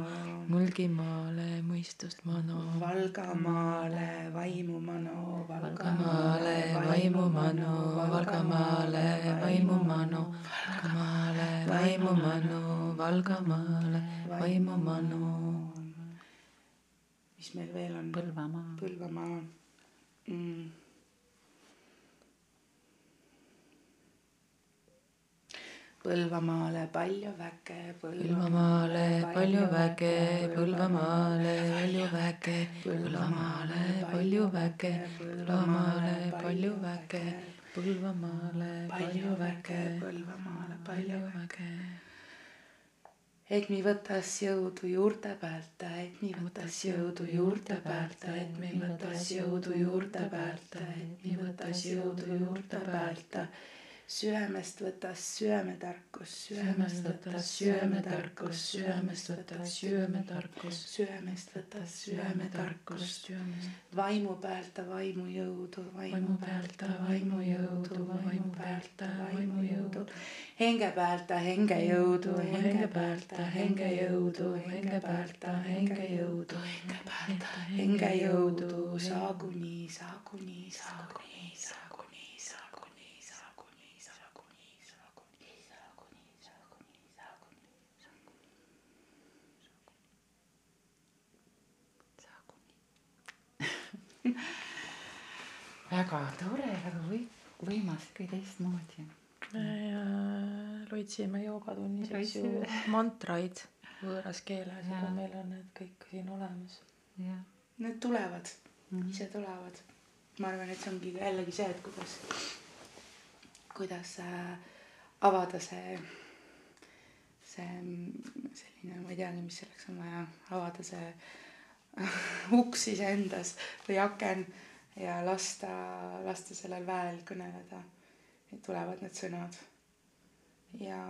Mulgimaale mõistust manu, Valgamaale vaimu manu, Valgamaale vaimu manu, Valgamaale vaimu manu, Valgamaale vaimu manu, Valgamaale vaimu manu. mis meil veel on? Põlvamaa. Põlvamaa mm.. Põlvamaale palju väge, Põlvamaale palju väge, Põlvamaale palju väge, Põlvamaale palju väge, Põlvamaale palju väge, Põlvamaale palju väge, Põlvamaale palju väge et mi võtas jõudu juurde päältä, et mi võtas jõudu juurde päältä, et mi võtas jõudu juurde päältä, et mi võtas jõudu juurde päältä, et mi võtas jõudu juurde päältä süömest võta süömetarkus, süömest võta süömetarkus, süömest võta süömetarkus, süömest võta süömetarkus, vaimu pealta vaimu jõudu, vaimu pealta vaimu jõudu, vaimu pealta vaimu jõudu, hinge pealta hinge jõudu, hinge pealta hinge jõudu, hinge pealta hinge jõudu, hinge pealta hinge jõudu, saagu nii, saagu nii, saagu nii. *laughs* väga tore, väga või-, võimas, kõik teistmoodi. loitsime joogatunnis, eks ju *laughs* mantraid võõras keeles, aga meil on need kõik siin olemas. jah, Need tulevad mm. -hmm. ise tulevad. ma arvan, et see ongi ka jällegi see, et kuidas, kuidas äh, avada see, see selline, ma ei teagi, mis selleks on vaja, avada see *laughs* uks iseendas või aken ja lasta, lasta sellel väel kõneleda. tulevad need sõnad. ja,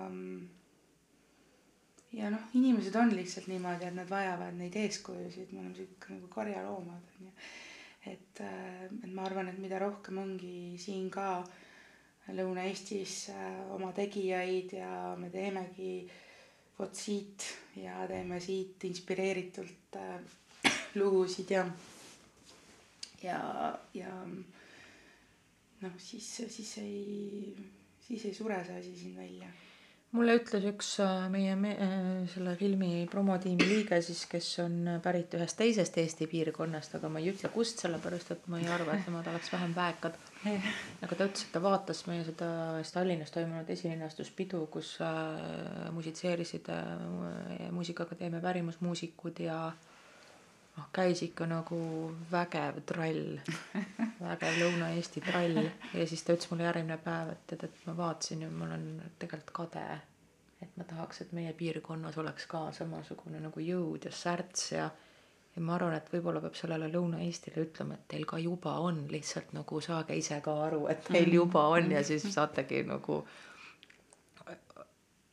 ja noh, inimesed on lihtsalt niimoodi, et nad vajavad neid eeskujusid, me oleme sihuke nagu karjaloomad onju. et, et ma arvan, et mida rohkem ongi siin ka Lõuna-Eestis äh, oma tegijaid ja me teemegi vot siit ja teeme siit inspireeritult äh, lugusid ja, ja, ja noh, siis, siis ei, siis ei sure see asi siin välja. mulle ütles üks äh, meie me- äh, selle filmi promotiimi liige siis, kes on pärit ühest teisest Eesti piirkonnast, aga ma ei ütle kust, sellepärast et ma ei arva, et nemad oleks vähem väekad. *laughs* aga ta ütles, et ta vaatas meie seda Tallinnas toimunud esilinastuspidu, kus äh, musitseerisid äh, Muusikaakadeemia pärimusmuusikud ja noh, käis ikka nagu vägev trall, vägev Lõuna-Eesti trall. Ja siis ta ütles mulle järgmine päev, et tead, et ma vaatasin ja ma olen tegelikult kade, et ma tahaks, et meie piirkonnas oleks ka samasugune nagu jõud ja särts ja ja ma arvan, et võib-olla peab sellele Lõuna-Eestile ütlema, et teil ka juba on, lihtsalt nagu saage ise ka aru, et teil juba on ja siis saategi nagu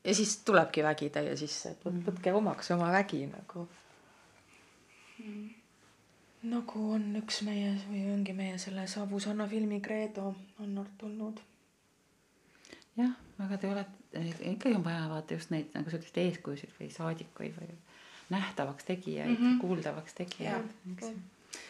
ja siis tulebki vägi täie sisse, et võt- võtke omaks oma vägi nagu. Nagu on üks meie või ongi meie selle Savusanna filmi Kreedo Annort tulnud. jah, aga te olete, ikkagi on vaja vaata just neid nagu selliseid eeskujusid või saadikuid või nähtavaks tegijaid mm. -hmm. kuuldavaks tegijaid, eks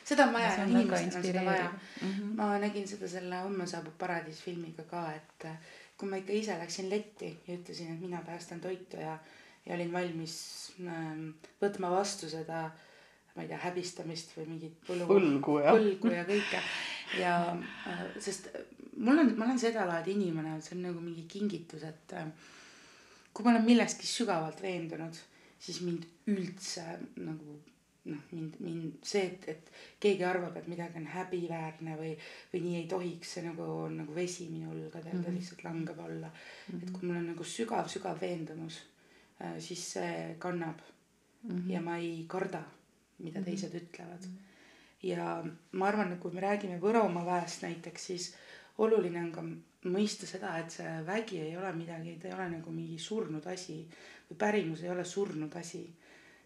seda on vaja on inimestel on seda vaja inspireeriv. Mhm. ma nägin seda selle Homme saabub paradiis filmiga ka, et äh, kui ma ikka ise läksin letti ja ütlesin, et mina päästan toitu ja, ja olin valmis ähm, võtma vastu seda, ma ei tea, häbistamist või mingit Põlgu, jah. põlgu ja kõike ja äh, sest äh, mul on, ma olen sedalaadi inimene, see on nagu mingi kingitus, et äh, kui ma olen milleski sügavalt veendunud, siis mind üldse nagu noh, mind, mind see, et, et keegi arvab, et midagi on häbiväärne või, või nii ei tohiks, see nagu on nagu vesi minu õlgadel mm, -hmm. ta lihtsalt langeb alla mm. -hmm. et kui mul on nagu sügav-sügav veendumus, siis see kannab mm -hmm. ja ma ei karda, mida mm -hmm. teised ütlevad mm. -hmm. ja ma arvan, et kui me räägime Võromaa väest näiteks, siis oluline on ka mõista seda, et see vägi ei ole midagi, ta ei ole nagu mingi surnud asi või pärimus ei ole surnud asi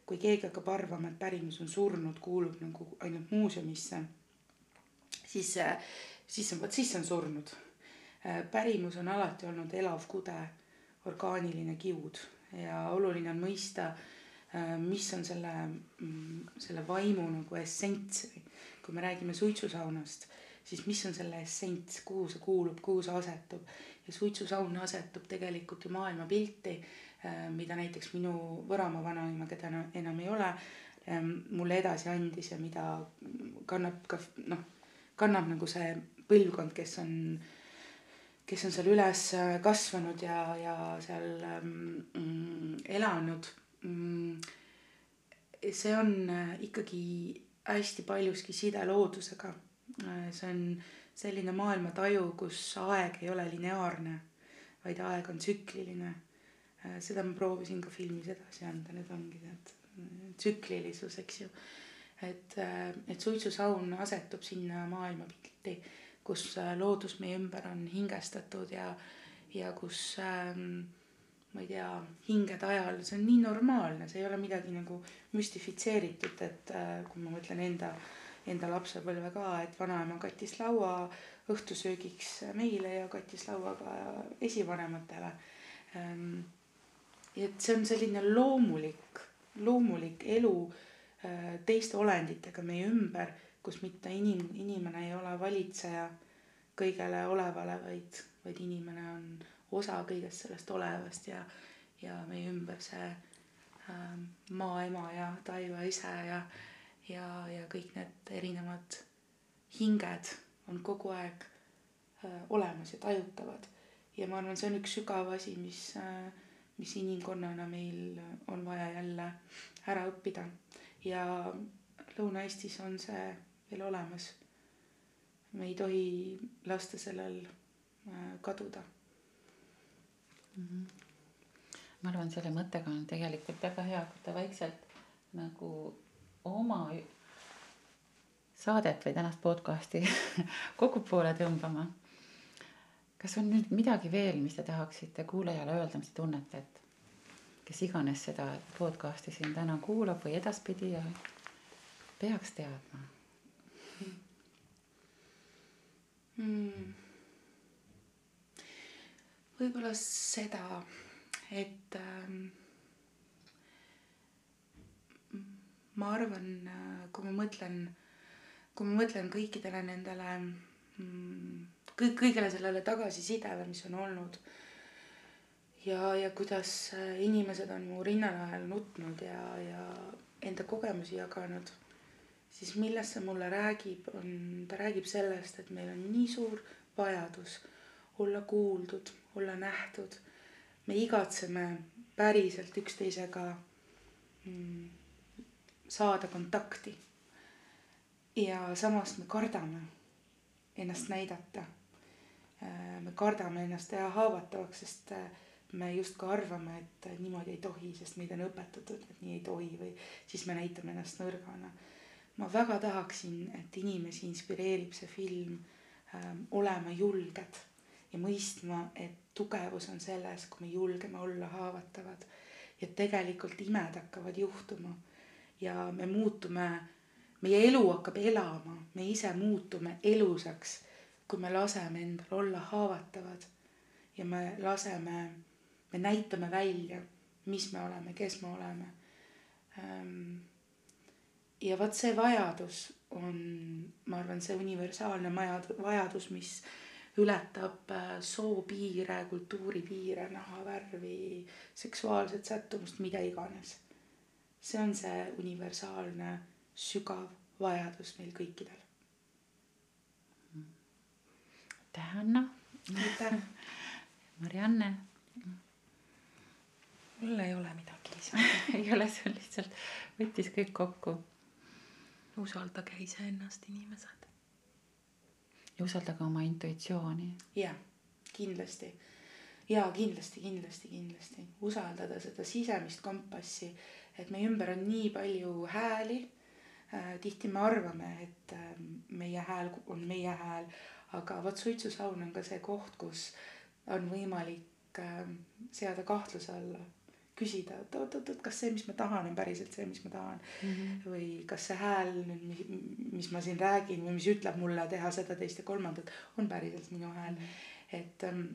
kui keegi hakkab arvama, et pärimus on surnud, kuulub nagu ainult muuseumisse, siis, siis on, vot siis see on surnud. pärimus on alati olnud elav kude, orgaaniline kiud ja oluline on mõista, mis on selle, selle vaimu nagu essents. kui me räägime suitsusaunast, siis mis on selle essents, kuhu see kuulub, kuhu see asetub ja suitsusaun asetub tegelikult ju maailmapilti mida näiteks minu Võromaa vanaema, keda enam, ei ole, mulle edasi andis ja mida kannab ka noh, kannab nagu see põlvkond, kes on, kes on seal üles kasvanud ja, ja seal mm, elanud mm,. See on ikkagi hästi paljuski side loodusega. see on selline maailmataju, kus aeg ei ole lineaarne, vaid aeg on tsükliline seda ma proovisin ka filmis edasi anda, need ongi need tsüklilisus, eks ju. et, et suitsusaun asetub sinna maailmapilti, kus loodus meie ümber on hingestatud ja, ja kus ähm, ma ei tea, hingede ajal, see on nii normaalne, see ei ole midagi nagu müstifitseeritud, et äh, kui ma mõtlen enda, enda lapsepõlve ka, et vanaema kattis laua õhtusöögiks meile ja kattis laua ka esivanematele. Ähm, et see on selline loomulik, loomulik elu äh, teiste olenditega meie ümber, kus mitte inim-, inimene ei ole valitseja kõigele olevale, vaid, vaid inimene on osa kõigest sellest olevast ja, ja meie ümber see äh, maaema ja taevaisa ja, ja, ja kõik need erinevad hinged on kogu aeg äh, olemas ja tajutavad. ja ma arvan, see on üks sügav asi, mis äh, mis inimkonnana meil on vaja jälle ära õppida ja Lõuna-Eestis on see veel olemas. me ei tohi lasta sellel äh, kaduda ma arvan, selle mõttega on tegelikult väga hea hakata vaikselt nagu oma saadet või tänast podcast'i *laughs* kogu poole tõmbama. kas on nüüd midagi veel, mis te tahaksite kuulajale öelda, mis te tunnete, et kes iganes seda podcast'i siin täna kuulab või edaspidi ja peaks teadma hmm.? Võib-olla seda, et ähm, ma arvan, kui ma mõtlen, kui ma mõtlen kõikidele nendele mm, kõik, kõigele sellele tagasisidele, mis on olnud ja, ja kuidas inimesed on mu rinna najal nutnud ja, ja enda kogemusi jaganud, siis millest see mulle räägib, on, ta räägib sellest, et meil on nii suur vajadus olla kuuldud, olla nähtud. me igatseme päriselt üksteisega mm, saada kontakti. ja samas me kardame ennast näidata. Äh, me kardame ennast teha haavatavaks, sest äh, me justkui arvame, et niimoodi ei tohi, sest meid on õpetatud, et nii ei tohi või siis me näitame ennast nõrgana. ma väga tahaksin, et inimesi inspireerib see film ähm, olema julged ja mõistma, et tugevus on selles, kui me julgeme olla haavatavad. Ja tegelikult imed hakkavad juhtuma ja me muutume, meie elu hakkab elama, me ise muutume elusaks, kui me laseme endal olla haavatavad. Ja me laseme, me näitame välja, mis me oleme, kes me oleme. Ehm, ja vot see vajadus on, ma arvan, see universaalne vajadus, mis ületab äh, soopiire, kultuuripiire, nahavärvi, seksuaalset sättumust, mida iganes. see on see universaalne sügav vajadus meil kõikidel. aitäh, Anna. aitäh. *laughs* Marianne. mul ei ole midagi lisada *laughs* ei ole, see on lihtsalt, võttis kõik kokku. usaldage iseennast, inimesed ja usaldage oma intuitsiooni. jah, kindlasti ja kindlasti, kindlasti, kindlasti usaldada seda sisemist kompassi, et meie ümber on nii palju hääli äh,. tihti me arvame, et äh, meie hääl on meie hääl, aga vot suitsusaun on ka see koht, kus on võimalik äh, seada kahtluse alla küsida, et oot-oot-oot, kas see, mis ma tahan, on päriselt see, mis ma tahan mm. -hmm. või kas see hääl nüüd, mis ma siin räägin või mis ütleb mulle teha seda, teist ja kolmandat, on päriselt minu hääl mm. -hmm. et ähm,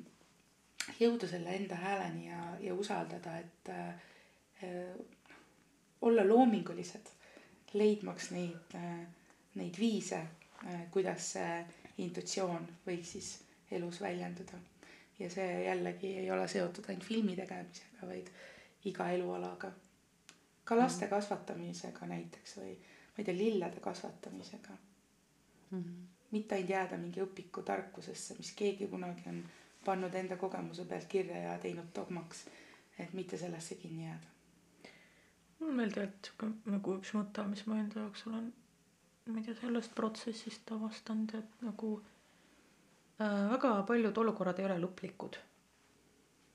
jõuda selle enda hääleni ja, ja usaldada, et äh, olla loomingulised, leidmaks neid äh,, neid viise äh,, kuidas see intuitsioon võiks siis elus väljenduda. ja see jällegi ei ole seotud ainult filmi tegemisega, vaid iga elualaga. ka laste mm. kasvatamisega näiteks või ma ei tea, lillede kasvatamisega mm. -hmm. mitte ainult jääda mingi õpiku tarkusesse, mis keegi kunagi on pannud enda kogemuse pealt kirja ja teinud dogmaks, et mitte sellesse kinni jääda. mul on veel tegelikult sihuke nagu üks mõte, mis ma enda jaoks olen, ma ei tea, sellest protsessist avastanud, et nagu äh, väga paljud olukorrad ei ole lõplikud.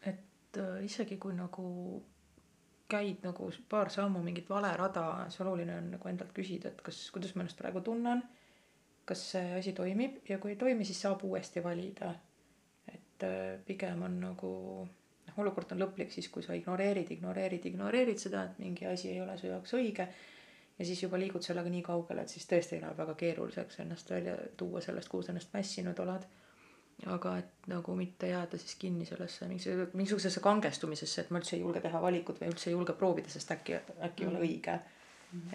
et äh, isegi kui nagu käid nagu paar sammu mingit vale rada, siis oluline on nagu endalt küsida, et kas, kuidas ma ennast praegu tunnen. kas see asi toimib ja kui ei toimi, siis saab uuesti valida. et äh, pigem on nagu noh, olukord on lõplik siis, kui sa ignoreerid, ignoreerid, ignoreerid seda, et mingi asi ei ole su jaoks õige. ja siis juba liigud sellega nii kaugele, et siis tõesti läheb väga keeruliseks ennast välja tuua sellest, kuhu sa ennast mässinud oled aga et nagu mitte jääda siis kinni sellesse mingisugusesse kangestumisesse, et ma üldse ei julge teha valikut või üldse ei julge proovida, sest äkki, äkki ei ole õige.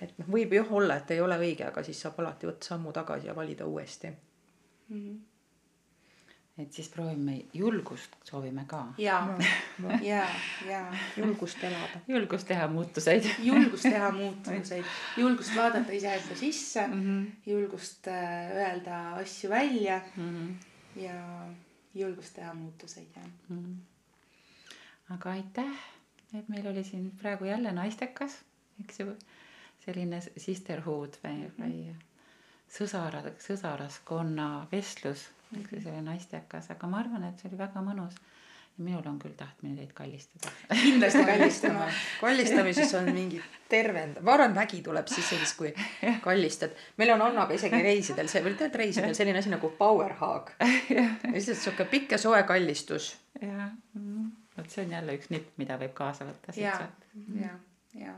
et noh, võib jah olla, et ei ole õige, aga siis saab alati võtta sammu tagasi ja valida uuesti mm. -hmm et siis proovime julgust, soovime ka. ja, ja, ja julgust elada. julgust teha muutuseid *laughs* julgust teha muutuseid, *laughs* julgust vaadata iseenda sisse mm, -hmm. julgust äh, öelda asju välja mm. -hmm ja julgust teha muutuseid ja mm. -hmm. aga aitäh et meil oli siin praegu jälle naistekas, eks ju, selline sisterhood või, või sõsara, sõsaraskonna vestlus, eks ju, selline naistekas, aga ma arvan, et see oli väga mõnus. Minul on küll tahtmine teid kallistada. kindlasti *laughs* kallistama. kallistamises on mingi tervendav, ma arvan, vägi tuleb sisse siis, kui kallistad. meil on Annaga isegi reisidel see, või tead reisidel selline asi nagu power hug. *laughs* lihtsalt sihuke pikk ja soe kallistus. jah, vot see on jälle üks nipp, mida võib kaasa võtta siit ja sealt., ja, ja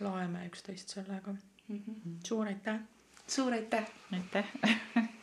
laeme üksteist sellega. mm -hmm. suur aitäh. suur aitäh. aitäh *laughs*